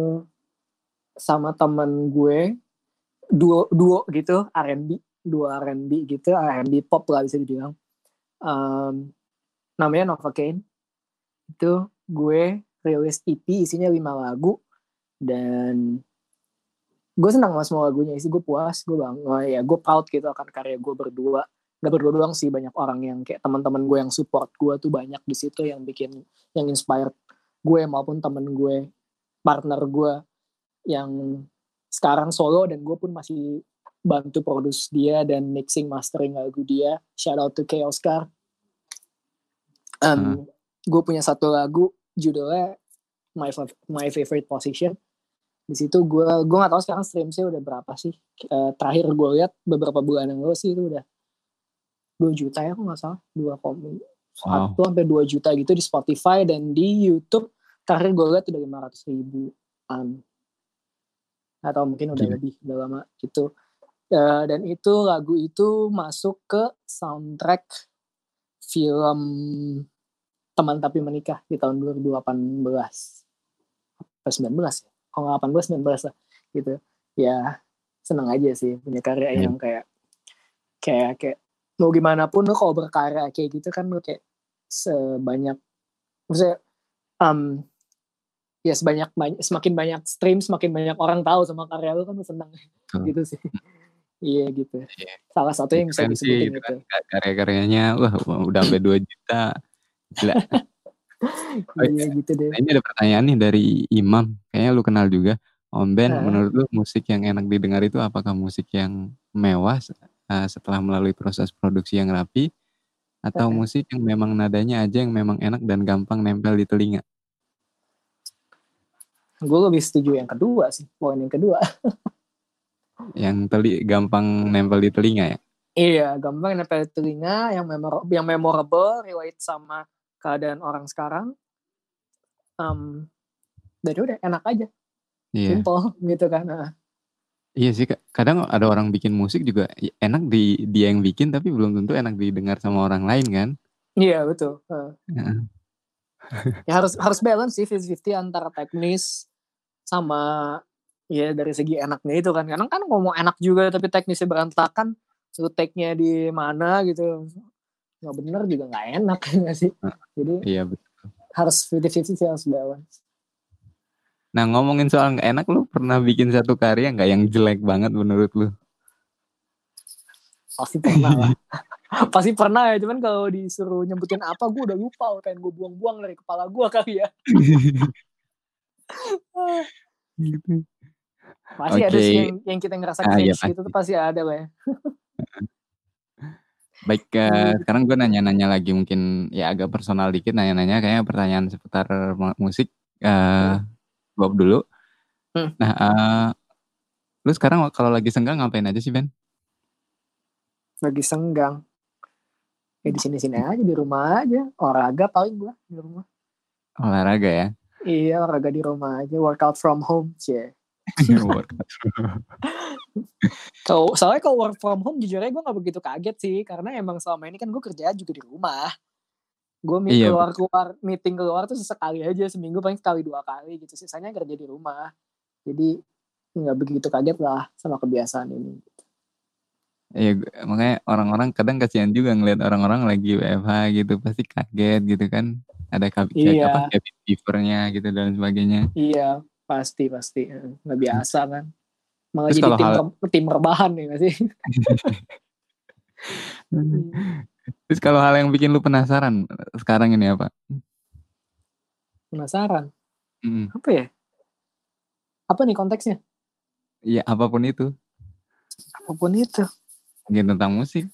sama temen gue duo duo gitu R&B duo R&B gitu R&B pop lah bisa dibilang. Um, namanya Novocaine itu gue rilis EP isinya lima lagu dan gue senang sama semua lagunya. Isi gue puas gue bang oh ya gue proud gitu akan karya gue berdua. Gak berdua doang sih banyak orang yang kayak teman-teman gue yang support gue tuh banyak di situ yang bikin yang inspired gue maupun temen gue partner gue yang sekarang solo dan gue pun masih bantu produce dia dan mixing mastering lagu dia. Shout out to K Oscar. Um, gue punya satu lagu judulnya my my favorite position. Di situ gue gue nggak tahu sekarang streamsnya udah berapa sih. Eh, terakhir gue lihat beberapa bulan yang lalu sih itu udah 2 juta ya kalau nggak salah. Dua Wow. satu sampai 2 juta gitu di Spotify dan di YouTube. Terakhir gue lihat udah 500 ribu um, atau mungkin udah Gila. lebih udah lama gitu. Eh, dan itu lagu itu masuk ke soundtrack film teman tapi menikah di tahun 2018 apa 19 ya kalau nggak 18 19 lah gitu ya seneng aja sih punya karya Iya. yang kayak kayak kayak mau gimana pun lo kalau berkarya kayak gitu kan lo kayak sebanyak maksudnya um, ya sebanyak banyak semakin banyak stream semakin banyak orang tahu sama karya lo kan lo senang Betul. gitu sih iya gitu Iya. salah satu yang bisa disebutin itu itu kan karya-karyanya wah udah sampai 2 juta. Gila. Iya gitu deh Nah, ini ada pertanyaan nih dari Imam. Kayaknya lu kenal juga. Om Ben, Hah? menurut lu musik yang enak didengar itu apakah musik yang mewah uh, setelah melalui proses produksi yang rapi atau Heeh. musik yang memang nadanya aja yang memang enak dan gampang nempel di telinga? gue lebih setuju yang kedua sih poin yang kedua Yang teli gampang nempel di telinga ya? iya gampang nempel di telinga yang memor yang memorable relate sama keadaan orang sekarang um, dan udah enak aja Iya. simple gitu kan Nah, Iya sih, kadang ada orang bikin musik juga enak di dia yang bikin tapi belum tentu enak didengar sama orang lain kan? iya betul Heeh. Heeh. ya harus harus balance sih 50-50 antara teknis sama ya dari segi enaknya itu kan kadang kan ngomong enak juga tapi teknisnya berantakan suruh take-nya di mana gitu nggak bener juga nggak enak nggak sih jadi Iya betul. harus 50-50 sih harus balance Nah ngomongin soal nggak enak, lu pernah bikin satu karya nggak yang jelek banget menurut lu? pasti pernah lah pasti pernah ya cuman kalau disuruh nyebutin apa gue udah lupa pengen gue buang-buang dari kepala gue kali ya gitu. pasti ada Oke. sih yang, yang kita ngerasa Ah, iya, cringe gitu tuh pasti ada lah ya Baik, eh, sekarang gue nanya-nanya lagi mungkin ya agak personal dikit nanya-nanya kayaknya pertanyaan seputar mu- musik. Eh, Bob dulu. Hmm. Nah, eh, lu sekarang kalau lagi senggang ngapain aja sih Ben? lagi senggang ya di sini sini aja di rumah aja olahraga paling gue di rumah Olahraga ya. iya olahraga di rumah aja workout from home sih Workout. kalau soalnya kalau work from home jujur aja gue gak begitu kaget sih. Karena emang selama ini kan gue kerja juga di rumah. Gue meet Iya, keluar keluar meeting keluar tuh sesekali aja seminggu paling sekali dua kali gitu. Sisanya kerja di rumah. Jadi nggak begitu kaget lah sama kebiasaan ini. Iya, makanya orang-orang kadang kasihan juga ngeliat orang-orang lagi WFH gitu pasti kaget gitu kan. Ada kabin Iya. apa cabin fevernya gitu dan sebagainya. iya pasti pasti. Nggak biasa kan malah Terus jadi tim, hal- tim rebahan nih gak sih? Terus kalau hal yang bikin lu penasaran sekarang ini apa? penasaran? Mm, apa ya? Apa nih konteksnya? Iya apa pun itu, apa pun itu. Mungkin tentang musik.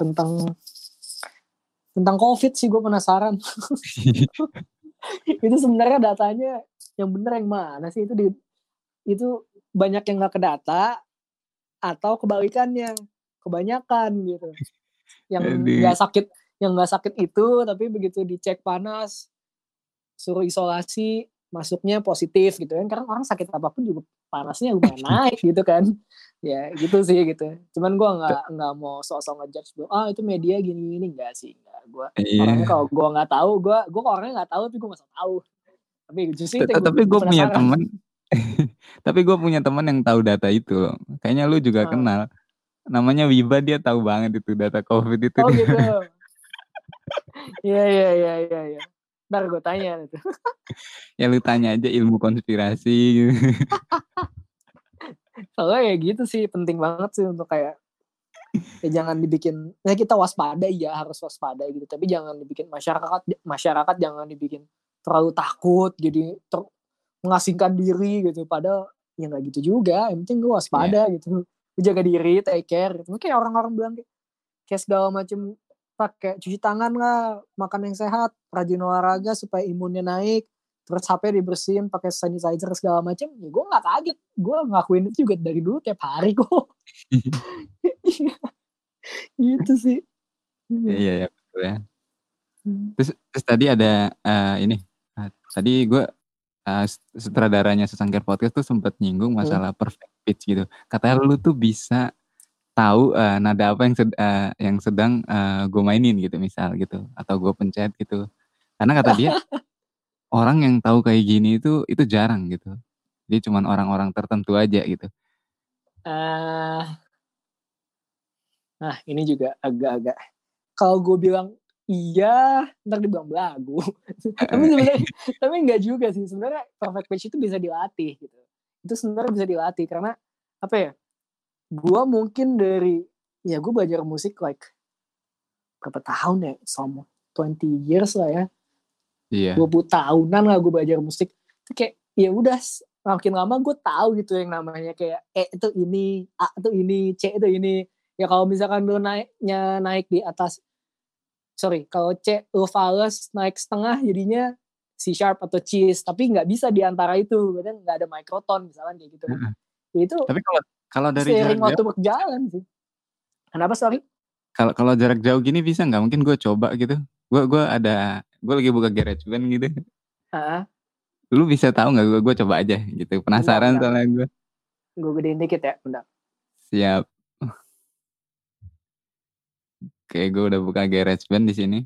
tentang tentang covid sih gue penasaran. Itu sebenarnya datanya yang bener yang mana sih? Itu di itu banyak yang nggak ke data atau kebalikannya kebanyakan gitu. Yang nggak sakit yang nggak sakit itu tapi begitu dicek panas suruh isolasi masuknya positif gitu kan. Karena orang sakit apa pun juga panasnya lumayan naik gitu kan. Ya gitu sih gitu. Cuman gue nggak nggak mau sosok ngejudge gue ah itu media gini gini enggak sih enggak gue iya. orangnya kalau gue nggak tahu gue gue orangnya nggak tahu tapi gue nggak tahu. Tapi justru tapi gue punya teman tapi gue punya teman yang tahu data itu loh kayaknya lu juga hmm. kenal namanya Wiba dia tahu banget itu data covid itu oh gitu iya iya iya iya ya. Ntar gue tanya itu. ya lu tanya aja ilmu konspirasi gitu. Soalnya ya gitu sih penting banget sih untuk kayak ya jangan dibikin ya kita waspada ya harus waspada gitu tapi jangan dibikin masyarakat masyarakat jangan dibikin terlalu takut jadi ter, mengasingkan diri gitu padahal ya nggak gitu juga yang penting gue waspada yeah. gitu jaga diri take care gitu kayak orang-orang bilang kayak, kayak segala macam pakai cuci tangan lah, makan yang sehat, rajin olahraga supaya imunnya naik, terus HP dibersihin pakai sanitizer segala macam. Ya gue nggak kaget, gue ngakuin itu juga dari dulu tiap hari kok. gitu sih. Iya ya betul ya. Hmm. Terus, terus tadi ada uh, ini, uh, tadi gue uh, sutradaranya sesangkir podcast tuh sempat nyinggung hmm. masalah hmm. perfect pitch gitu. Katanya lu tuh bisa tahu uh, nada apa yang sed, uh, yang sedang uh, gue mainin gitu misal gitu atau gue pencet gitu karena kata dia orang yang tahu kayak gini itu itu jarang gitu dia cuma orang-orang tertentu aja gitu uh, nah ini juga agak-agak kalau gue bilang iya ntar dibilang belagu. Tapi sebenarnya tapi enggak juga sih. Sebenarnya perfect pitch itu bisa dilatih gitu. Itu sebenarnya bisa dilatih karena apa ya gue mungkin dari ya gue belajar musik like berapa tahun ya? Sama 20 years lah ya. Iya. 20 tahunan lah gue belajar musik. Itu kayak ya udah makin lama gue tahu gitu yang namanya kayak E itu ini A itu ini C itu ini. Ya kalau misalkan lu naiknya naik di atas sorry kalau C lu fales naik setengah jadinya C sharp atau cheese tapi nggak bisa di antara itu berarti nggak ada microton misalnya kayak gitu uh ya itu tapi kalau kalau dari Seiring waktu jauh, berjalan sih. Kenapa sorry? Kalau kalau jarak jauh gini bisa nggak? Mungkin gue coba gitu. Gue gue ada gue lagi buka garage band gitu. Uh-huh. Lu bisa tahu nggak? Gue gue coba aja gitu. Penasaran bentar, soalnya gue. Gue gedein dikit ya, bentar. Siap. Oke, gue udah buka garage band di sini.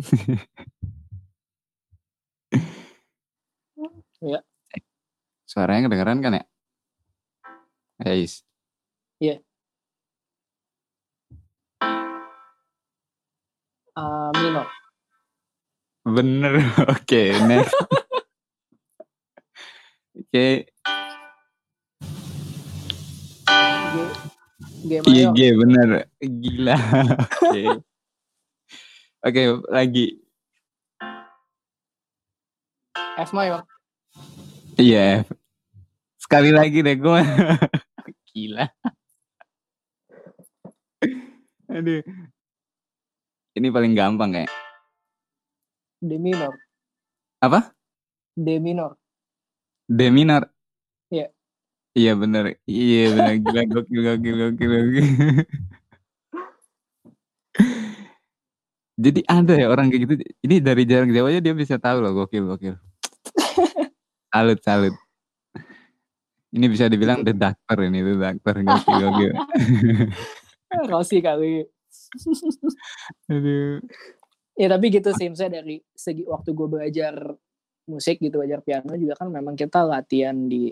ya. Suaranya kedengeran kan ya? Guys. Iya. Uh, minor. Bener. Oke, okay, next. Oke. Okay. G, G Iya, bener. Gila. Oke. okay. Oke, okay, lagi. F mayor. Iya, F. Sekali lagi deh gue. Gila. Aduh. Ini paling gampang kayak. D minor. Apa? D minor. D minor. Iya. Bener. Iya bener. Gila gokil gokil gokil gokil. Jadi ada ya orang kayak gitu. Ini dari jarak jauh aja dia bisa tahu loh gokil gokil. salut salut. Ini bisa dibilang the doctor ini, the doctor. Gokil, gokil. Rosi kali. Aduh. Ya tapi gitu sih, misalnya dari segi waktu gue belajar musik gitu, belajar piano juga kan memang kita latihan di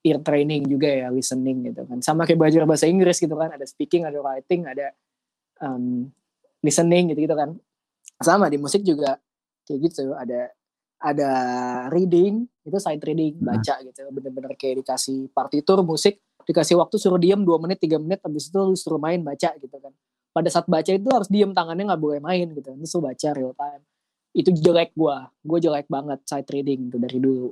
ear training juga ya, listening gitu kan. Sama kayak belajar bahasa Inggris gitu kan, ada speaking, ada writing, ada um, listening gitu gitu kan. Sama di musik juga kayak gitu, ada ada reading itu side reading nah. baca gitu bener-bener kayak dikasih partitur musik dikasih waktu suruh diem dua menit tiga menit habis itu lu suruh main baca gitu kan pada saat baca itu harus diem tangannya nggak boleh main gitu terus lu baca real time itu jelek gua gue jelek banget side reading itu dari dulu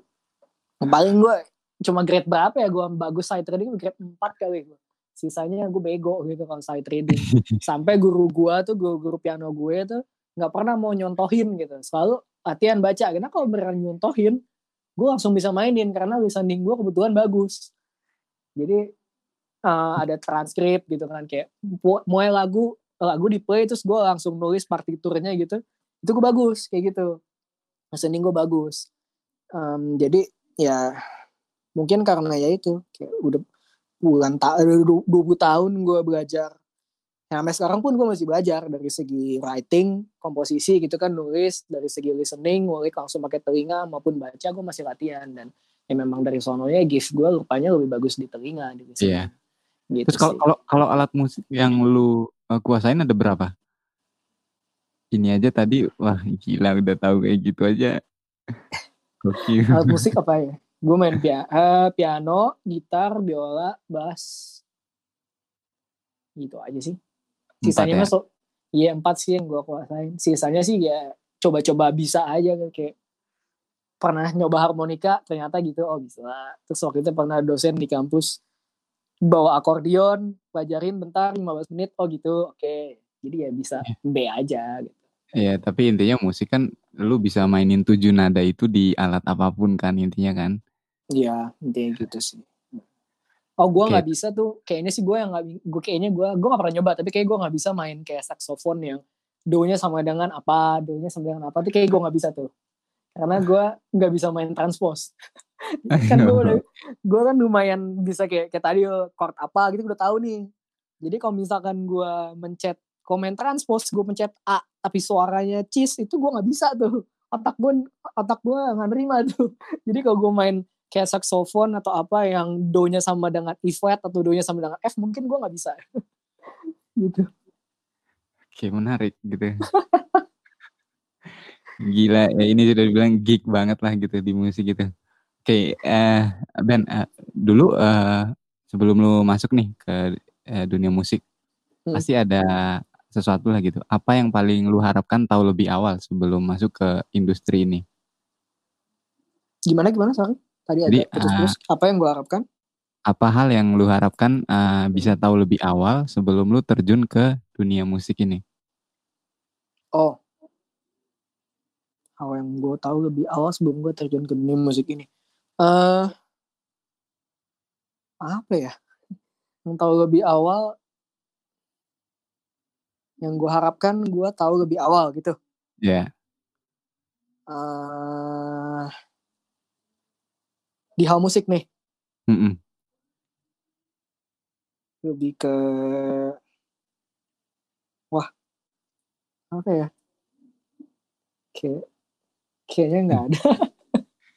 paling gue cuma grade berapa ya? Gue bagus side reading grade 4 kali gue sisanya gue bego gitu kalau side reading sampai guru gue tuh guru, guru piano gue tuh nggak pernah mau nyontohin gitu. Selalu latihan baca. Karena kalau beneran nyontohin gue langsung bisa mainin karena listening gue kebetulan bagus. Jadi uh, ada transkrip gitu kan kayak mulai lagu lagu di play terus gue langsung nulis partiturnya gitu itu gue bagus kayak gitu. Listening gue bagus. Um, jadi ya mungkin karena ya itu kayak udah bulan tak dua puluh tahun gue belajar ya, sampai sekarang pun gue masih belajar dari segi writing komposisi gitu kan nulis dari segi listening ngulik langsung pakai telinga maupun baca gue masih latihan dan ya memang dari sononya gift gue rupanya lebih bagus di telinga di listening. Iya. Gitu Terus kalau kalau kalau alat musik yang lu uh, kuasain ada berapa? Ini aja tadi wah gila udah tahu kayak gitu aja. alat musik apa ya? Gue main pia uh, piano, gitar, biola, bass. Gitu aja sih. Sisanya ya? masuk iya empat sih yang gue kuasain. Sisanya sih ya coba-coba bisa aja kayak pernah nyoba harmonika ternyata gitu oh bisa terus waktu itu pernah dosen di kampus bawa akordion pelajarin bentar 15 menit oh gitu oke jadi ya bisa iya. B aja gitu Iya, tapi intinya musik kan lu bisa mainin tujuh nada itu di alat apa pun kan intinya kan? Iya, intinya gitu sih. Oh, gue nggak okay. bisa tuh. Kayaknya sih gue yang nggak, gue kayaknya gue, gue nggak pernah nyoba. Tapi kayak gue nggak bisa main kayak saksofon yang do-nya sama dengan apa, do-nya sama dengan apa. Tuh kayak gue nggak bisa tuh. Karena gue nggak bisa main transpose. kan gue udah, gue kan lumayan bisa kayak kayak tadi chord apa gitu udah tahu nih jadi kalau misalkan gue mencet komen transpose gue mencet A tapi suaranya cheese itu gue nggak bisa tuh otak gue otak gue nggak nerima tuh jadi kalau gue main kayak saxophone atau apa yang do-nya sama dengan E flat atau do-nya sama dengan F mungkin gue nggak bisa gitu oke menarik gitu gila ya ini sudah bilang geek banget lah gitu di musik gitu Oke, eh Ben, uh, dulu uh, sebelum lu masuk nih ke uh, dunia musik, hmm. pasti ada sesuatu lah gitu. Apa yang paling lu harapkan tahu lebih awal sebelum masuk ke industri ini? Gimana gimana sorry? Tadi Jadi, ada terus, uh, terus apa yang gua harapkan? Apa hal yang lu harapkan uh, bisa tahu lebih awal sebelum lu terjun ke dunia musik ini? Oh, hal yang gue tahu lebih awal sebelum gue terjun ke dunia musik ini uh, apa ya, yang tahu lebih awal yang gue harapkan gue tahu lebih awal gitu. Iya. Uh, di hal musik nih. -mm. Lebih ke wah, apa ya, kayak kayaknya nggak ada.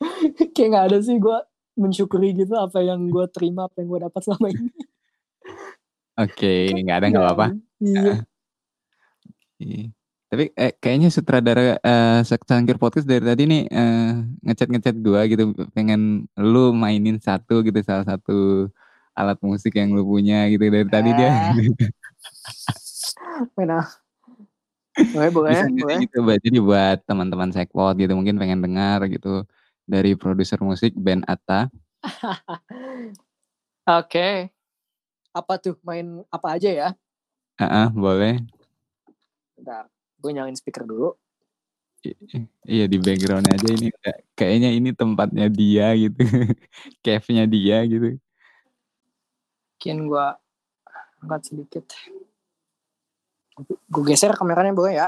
kayak nggak ada sih gue mensyukuri gitu apa yang gue terima apa yang gue dapat selama ini oke okay, nggak ada nggak apa-apa iya okay. Tapi eh, kayaknya sutradara uh, Sangkir Podcast dari tadi nih uh, ngechat ngechat gue gitu pengen lu mainin satu gitu salah satu alat musik yang lu punya gitu dari eh. tadi dia Mana? boleh boleh boleh gitu jadi buat teman-teman sekpot gitu mungkin pengen dengar gitu dari produser musik band Atta. Oke. Okay. Apa tuh main apa aja ya? Ah, uh -uh, boleh. Bentar, gue nyalain speaker dulu. I iya di background aja ini kayaknya ini tempatnya dia gitu. Cave-nya dia gitu. Mungkin gue angkat sedikit. Gue geser kameranya boleh ya?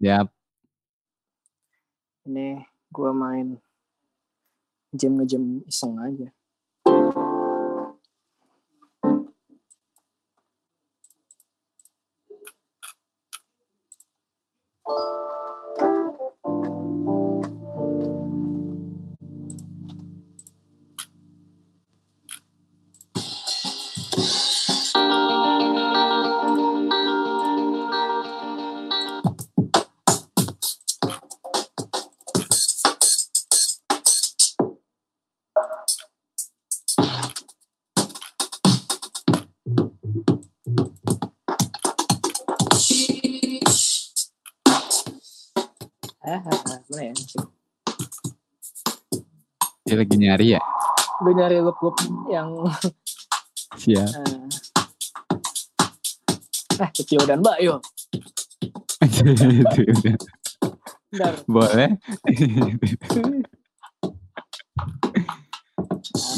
Yap. Ini gue main jam ngejam iseng aja you Dia lagi nyari ya? Gue nyari loop-loop yang Siap. Uh, eh, kecil dan mbak. Bentar. Boleh.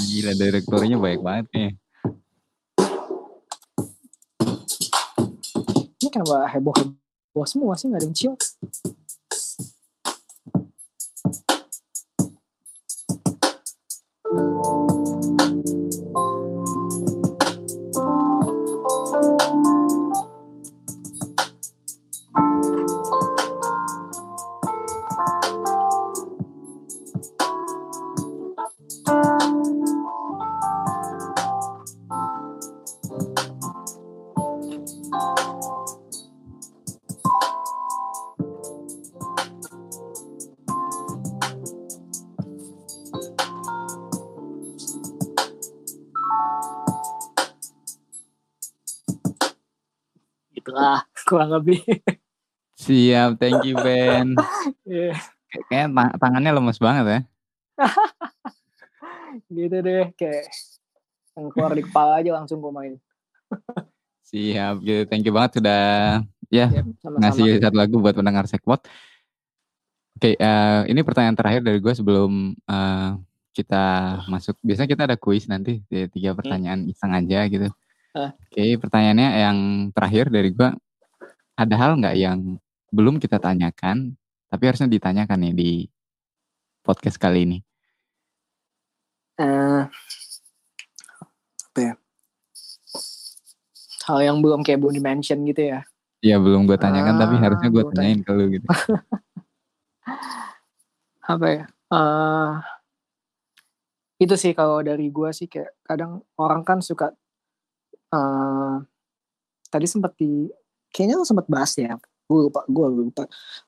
Gila direkturnya baik banget nih. Ini kenapa heboh-heboh semua sih nggak ada yang chill? Lebih. Siap, thank you Ben. Iya, Kayaknya ta- tangannya lemes banget ya. gitu deh kayak yang keluar di kepala aja langsung gue main. Siap, gitu. Thank you banget sudah ya sama-sama. ngasih satu lagu buat pendengar Sekpot. Oke, eh, ini pertanyaan terakhir dari gue sebelum eh, kita masuk. Biasanya kita ada kuis nanti di tiga pertanyaan iseng aja gitu. Oke, pertanyaannya yang terakhir dari gue, ada hal nggak yang belum kita tanyakan, tapi harusnya ditanyakan nih di podcast kali ini? Eh, apa ya? Hal yang belum kayak belum dimention gitu ya. Ya belum gue tanyakan, tapi Ah, harusnya gue tanyain ke lu gitu. Apa ya? Eh, itu sih kalau dari gue sih kayak kadang orang kan suka eh tadi sempat di kayaknya lo sempat bahas ya. Gue lupa gue lupa.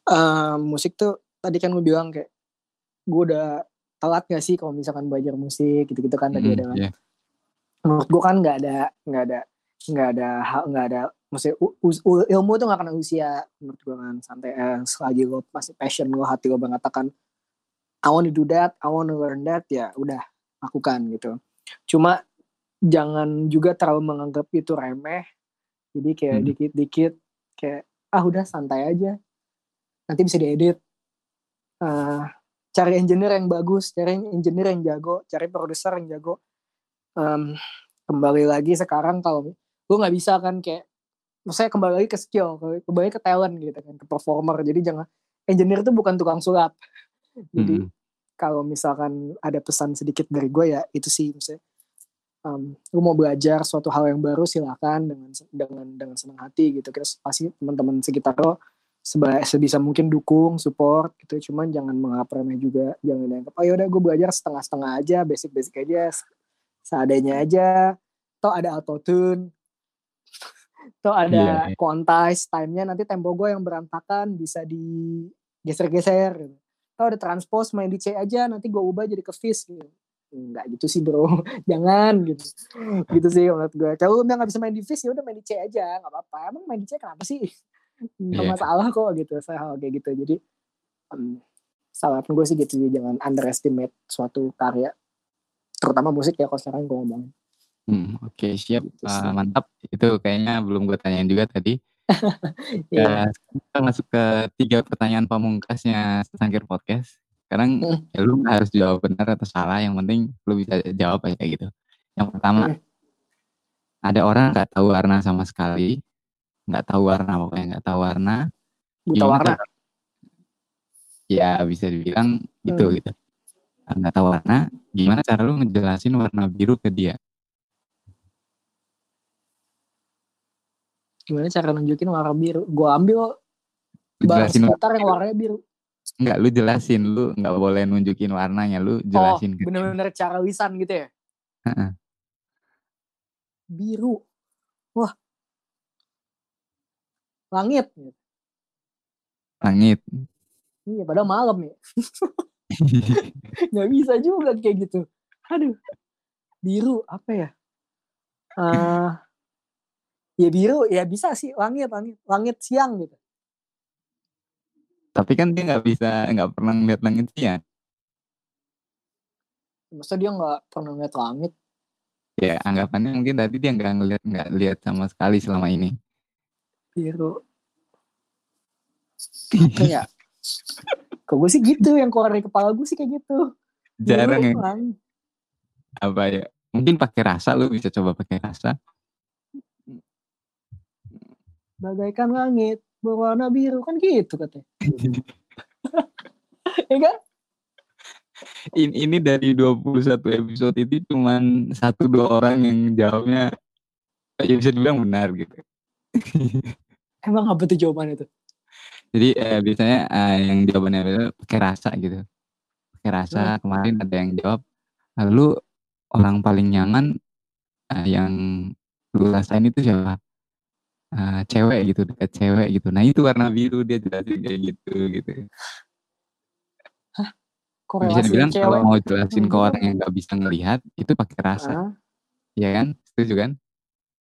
Eh, musik tuh tadi kan gue bilang kayak gue udah telat gak sih kalau misalkan belajar musik gitu-gitu kan tadi Mm, ada kan. iya. menurut gue kan nggak ada nggak ada nggak ada hal nggak ada maksudnya ilmu tuh nggak kena usia menurut gue kan. Santai eh, selagi lo masih passion lo hati lo mengatakan I want to do that I want to learn that ya udah lakukan gitu. Cuma jangan juga terlalu menganggap itu remeh jadi kayak Hmm. dikit-dikit kayak ah udah santai aja. Nanti bisa diedit. Eh, cari engineer yang bagus cari engineer yang jago cari produser yang jago. Em, kembali lagi sekarang kalau gue nggak bisa kan kayak maksudnya kembali lagi ke skill kembali ke talent gitu kan ke performer. Jadi jangan engineer itu bukan tukang sulap. Jadi Mm, kalau misalkan ada pesan sedikit dari gue ya itu sih misalnya um, lu mau belajar suatu hal yang baru silakan dengan dengan dengan senang hati gitu. Terus pasti teman-teman sekitar lo seba- sebisa mungkin dukung support gitu. Cuman jangan menganggap remeh juga jangan dianggap oh yaudah gue belajar setengah-setengah aja basic-basic aja se- seadanya aja. Toh ada autotune. Toh Iya, ada iya. quantize time-nya nanti tempo gue yang berantakan bisa digeser-geser gitu. Atau ada transpose main di C aja nanti gue ubah jadi ke Fizz gitu enggak gitu sih bro. Jangan gitu. Gitu sih menurut gue. Kalau lu udah nggak bisa main di Fizz ya udah main di C aja. Nggak apa-apa. Emang main di C kenapa sih? Nggak Iya. masalah kok gitu. Saya hal kayak gitu. Jadi um, saran gue sih gitu sih. Jangan underestimate suatu karya terutama musik ya kalau sekarang gue ngomong Hmm, Oke siap. Gitu sih. mantap. Itu kayaknya belum gue tanyain juga tadi. Iya. Eh, kita masuk ke tiga pertanyaan pamungkasnya Sangkir Podcast. Sekarang Hmm. ya lu harus jawab benar atau salah, yang penting lu bisa jawab aja gitu. Yang pertama Hmm. ada orang nggak tahu warna sama sekali, nggak tahu warna pokoknya nggak tahu warna. buta warna Ya bisa dibilang gitu Hmm. gitu. Nggak tahu warna, gimana cara lu ngejelasin warna biru ke dia? gimana cara nunjukin warna biru gue ambil jelasin sekitar yang warnanya biru Enggak, lu jelasin, lu nggak boleh nunjukin warnanya, lu jelasin oh ke dia. bener-bener cara lisan gitu ya? Biru. Wah. Langit. Langit. iya padahal malam ya. Nggak bisa juga kayak gitu. Aduh. Biru apa ya? Eh ya biru ya bisa sih. Langit langit langit siang gitu Tapi kan dia nggak bisa, nggak pernah ngeliat langit siang. masa dia nggak pernah ngeliat langit Ya anggapannya mungkin tadi dia nggak ngeliat, nggak lihat sama sekali selama ini. biru Apa ya? Kok gue sih gitu, yang keluar dari kepala gue sih kayak gitu. Jarang doang. apa ya? Mungkin pakai rasa lu bisa coba pakai rasa. Bagaikan langit berwarna biru kan gitu katanya. ya kan? Ini, ini dari 21 episode itu cuman satu dua orang yang jawabnya ya bisa dibilang benar gitu. Emang apa tuh jawaban itu? Jadi eh, biasanya eh, yang jawabannya itu pakai rasa gitu. Pakai rasa. Kemarin ada yang jawab, lalu orang paling nyaman eh, yang lu rasain itu siapa? Eh, cewek gitu, dekat cewek gitu. Nah itu warna biru dia jelasin kayak gitu gitu. Bisa Korelasi dibilang kalau cewek. mau jelasin ke orang yang nggak bisa ngelihat itu pakai rasa, Ah, ya kan? Setuju kan?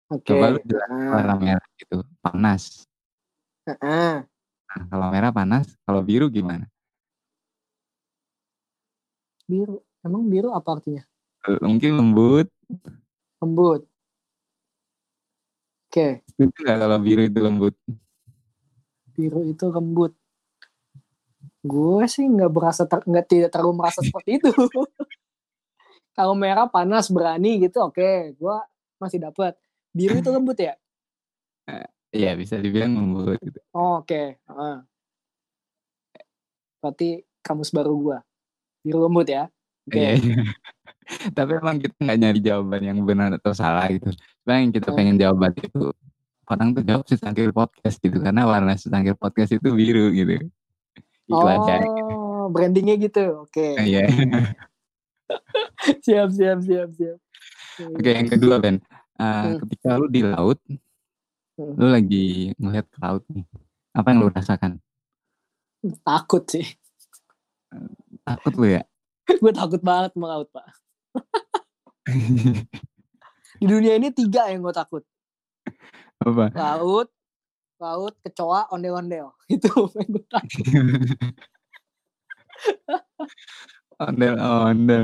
Oke. Coba lu jelasin Ah, warna merah gitu, panas. ah. Nah, kalau merah panas, kalau biru gimana? Biru. Emang biru apa artinya? Mungkin lembut. Lembut. Oke, Setuju nggak kalau biru itu lembut? biru itu lembut. Gue sih nggak berasa ter- nggak tidak terlalu merasa seperti itu. Kalau merah panas berani gitu, oke, gue masih dapat. Biru itu lembut ya? Iya bisa dibilang lembut. Gitu. Oh, oke. Ah. Berarti kamus baru gue. Biru lembut ya? Oke. Iya. Iya. Tapi emang kita nggak nyari jawaban yang benar atau salah gitu. Cuma yang kita Hmm. pengen jawaban itu orang tuh jawab secangkir podcast gitu karena warna secangkir podcast itu biru gitu. Itu aja. Oh, brandingnya gitu. Oke. Iya. siap, siap, siap, siap. Oke yang kedua Ben, Eh, Hmm. ketika lu di laut, Hmm. lu lagi ngeliat ke laut nih, apa yang lu rasakan? Takut sih. Takut lu ya? gue takut banget sama laut, Pak. Di dunia ini tiga yang gue takut. apa? Laut, laut, kecoa, ondel-ondel. Itu yang gue takut. ondel ondel.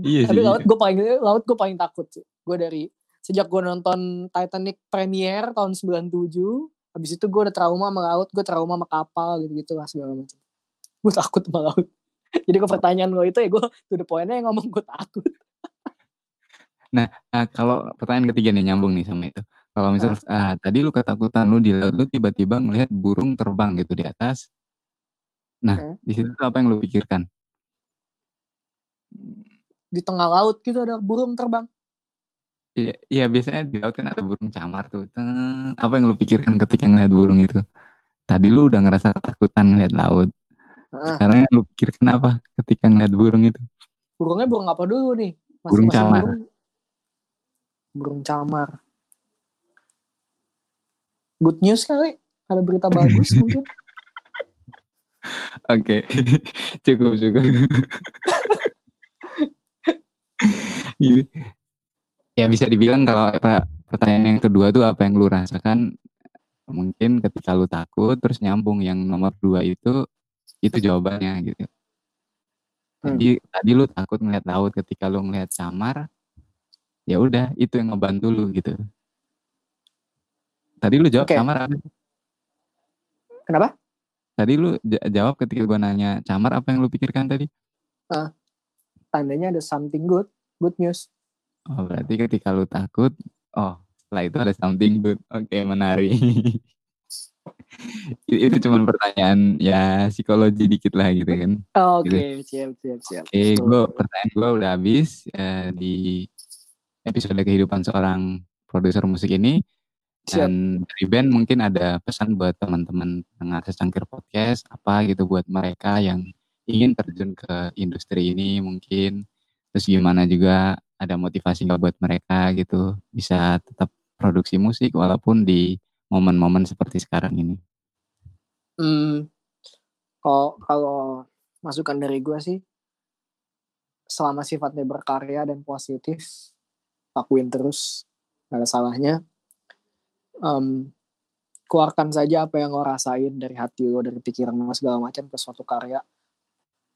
Iya sih. Tapi laut gue paling laut gue paling takut sih. Gue dari sejak gue nonton Titanic premiere tahun 97, habis itu gue udah trauma sama laut, gue trauma sama kapal gitu-gitu lah segala macam. Gue takut sama laut. Jadi ke pertanyaan lo itu ya gue to the point-nya yang ngomong gue takut. Nah, kalau pertanyaan ketiga nih nyambung nih sama itu. Kalau misal ah, tadi lu ketakutan lu di laut lu tiba-tiba ngelihat burung terbang gitu di atas. Nah, Hmm. di situ apa yang lu pikirkan? Di tengah laut gitu ada burung terbang. Iya, iya biasanya di laut kan ada burung camar tuh. Apa yang lu pikirkan ketika ngeliat burung itu? Tadi lu udah ngerasa ketakutan ngeliat laut. Sekarang yang lu pikirkan apa ketika ngeliat burung itu? Burungnya burung apa dulu nih? Burung Masing-masing camar. Burung, burung camar. Good news kali. Ada berita bagus mungkin. Oke, cukup cukup. Gitu. ya bisa dibilang kalau apa, pertanyaan yang kedua tuh apa yang lu rasakan mungkin ketika lu takut terus nyambung yang nomor dua itu itu jawabannya gitu. Hmm. Jadi tadi lu takut ngeliat laut ketika lu ngeliat camar ya udah itu yang ngebantu lu gitu. Tadi lu jawab Oke. camar apa? Kenapa? Tadi lu ja- jawab ketika gua nanya camar apa yang lu pikirkan tadi? Tandanya ada something good. Good news. Oh, berarti ketika lu takut, oh, setelah itu ada something good. Oke, menarik. itu, cuma pertanyaan ya psikologi dikit lah gitu kan. Oke, siap, siap, siap. Oke, gue pertanyaan gue udah habis eh, di episode kehidupan seorang produser musik ini. Siap. Dan dari band mungkin ada pesan buat teman-teman pendengar secangkir podcast apa gitu buat mereka yang ingin terjun ke industri ini mungkin terus gimana juga ada motivasi nggak buat mereka gitu bisa tetap produksi musik walaupun di momen-momen seperti sekarang ini. Hmm, kalau kalau masukan dari gue sih, selama sifatnya berkarya dan positif, lakuin terus, gak ada salahnya. Em, keluarkan saja apa yang lo rasain dari hati lo, dari pikiran lo segala macam ke suatu karya.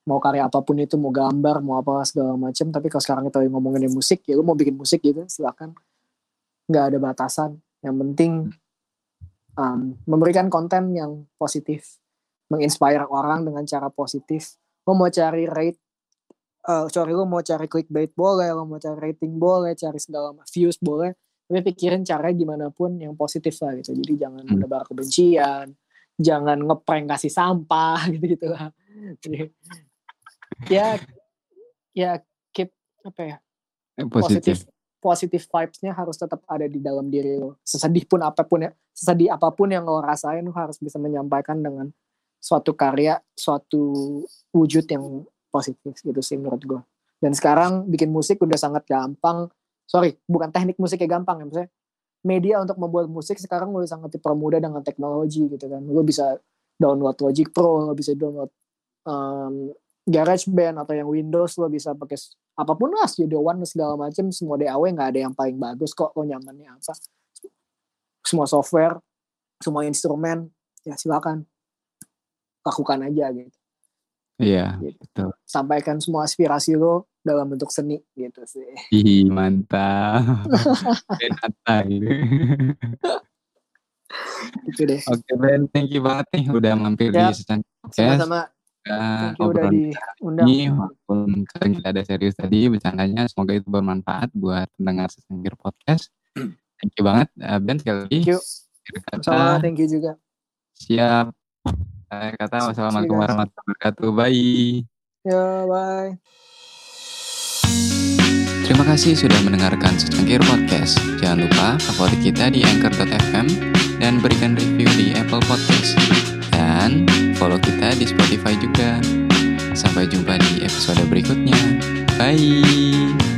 Mau karya apa pun itu, mau gambar, mau apa segala macam. Tapi kalau sekarang kita ngomongin musik, ya lo mau bikin musik gitu, silakan. Nggak ada batasan. Yang penting um, memberikan konten yang positif menginspire orang dengan cara positif. Lo mau cari rate uh, sorry lo mau cari clickbait boleh lo mau cari rating boleh cari segala views boleh tapi pikirin cara gimana pun yang positif lah gitu. Jadi jangan hmm. menebar kebencian jangan ngeprank kasih sampah gitu gitu lah. Jadi, ya ya keep apa ya eh, positif positif vibes-nya harus tetap ada di dalam diri lo. Sesedih pun apa pun ya sesedih apa pun yang lo rasain lo harus bisa menyampaikan dengan suatu karya suatu wujud yang positif gitu sih menurut gue dan sekarang bikin musik udah sangat gampang. Sorry bukan teknik musiknya gampang ya maksudnya media untuk membuat musik sekarang udah sangat dipermudah dengan teknologi gitu kan. Lo bisa download Logic Pro lo bisa download um, GarageBand atau yang Windows lo bisa pakai apa pun lah Studio One segala macam semua DAW nggak ada yang paling bagus kok lo nyamannya apa semua software semua instrumen ya silakan lakukan aja gitu Iya, gitu. betul. Sampaikan semua aspirasi lo dalam bentuk seni gitu sih. Ih, mantap. Renata gitu. itu deh. Oke, Ben, thank you banget nih udah mampir ya, di Secan Sama-sama. Thank you udah diundang. Ini walaupun kita ada serius tadi bercandanya, semoga itu bermanfaat buat pendengar Sesangkir Podcast. Thank you banget, uh, Ben sekali lagi. Thank you. Sama, thank you juga. Siap. Saya kata wassalamualaikum warahmatullahi wabarakatuh. Bye. Ya, bye. Terima kasih sudah mendengarkan secangkir podcast. Jangan lupa favorit kita di anchor.fm dan berikan review di Apple Podcast. Dan follow kita di Spotify juga. Sampai jumpa di episode berikutnya. Bye.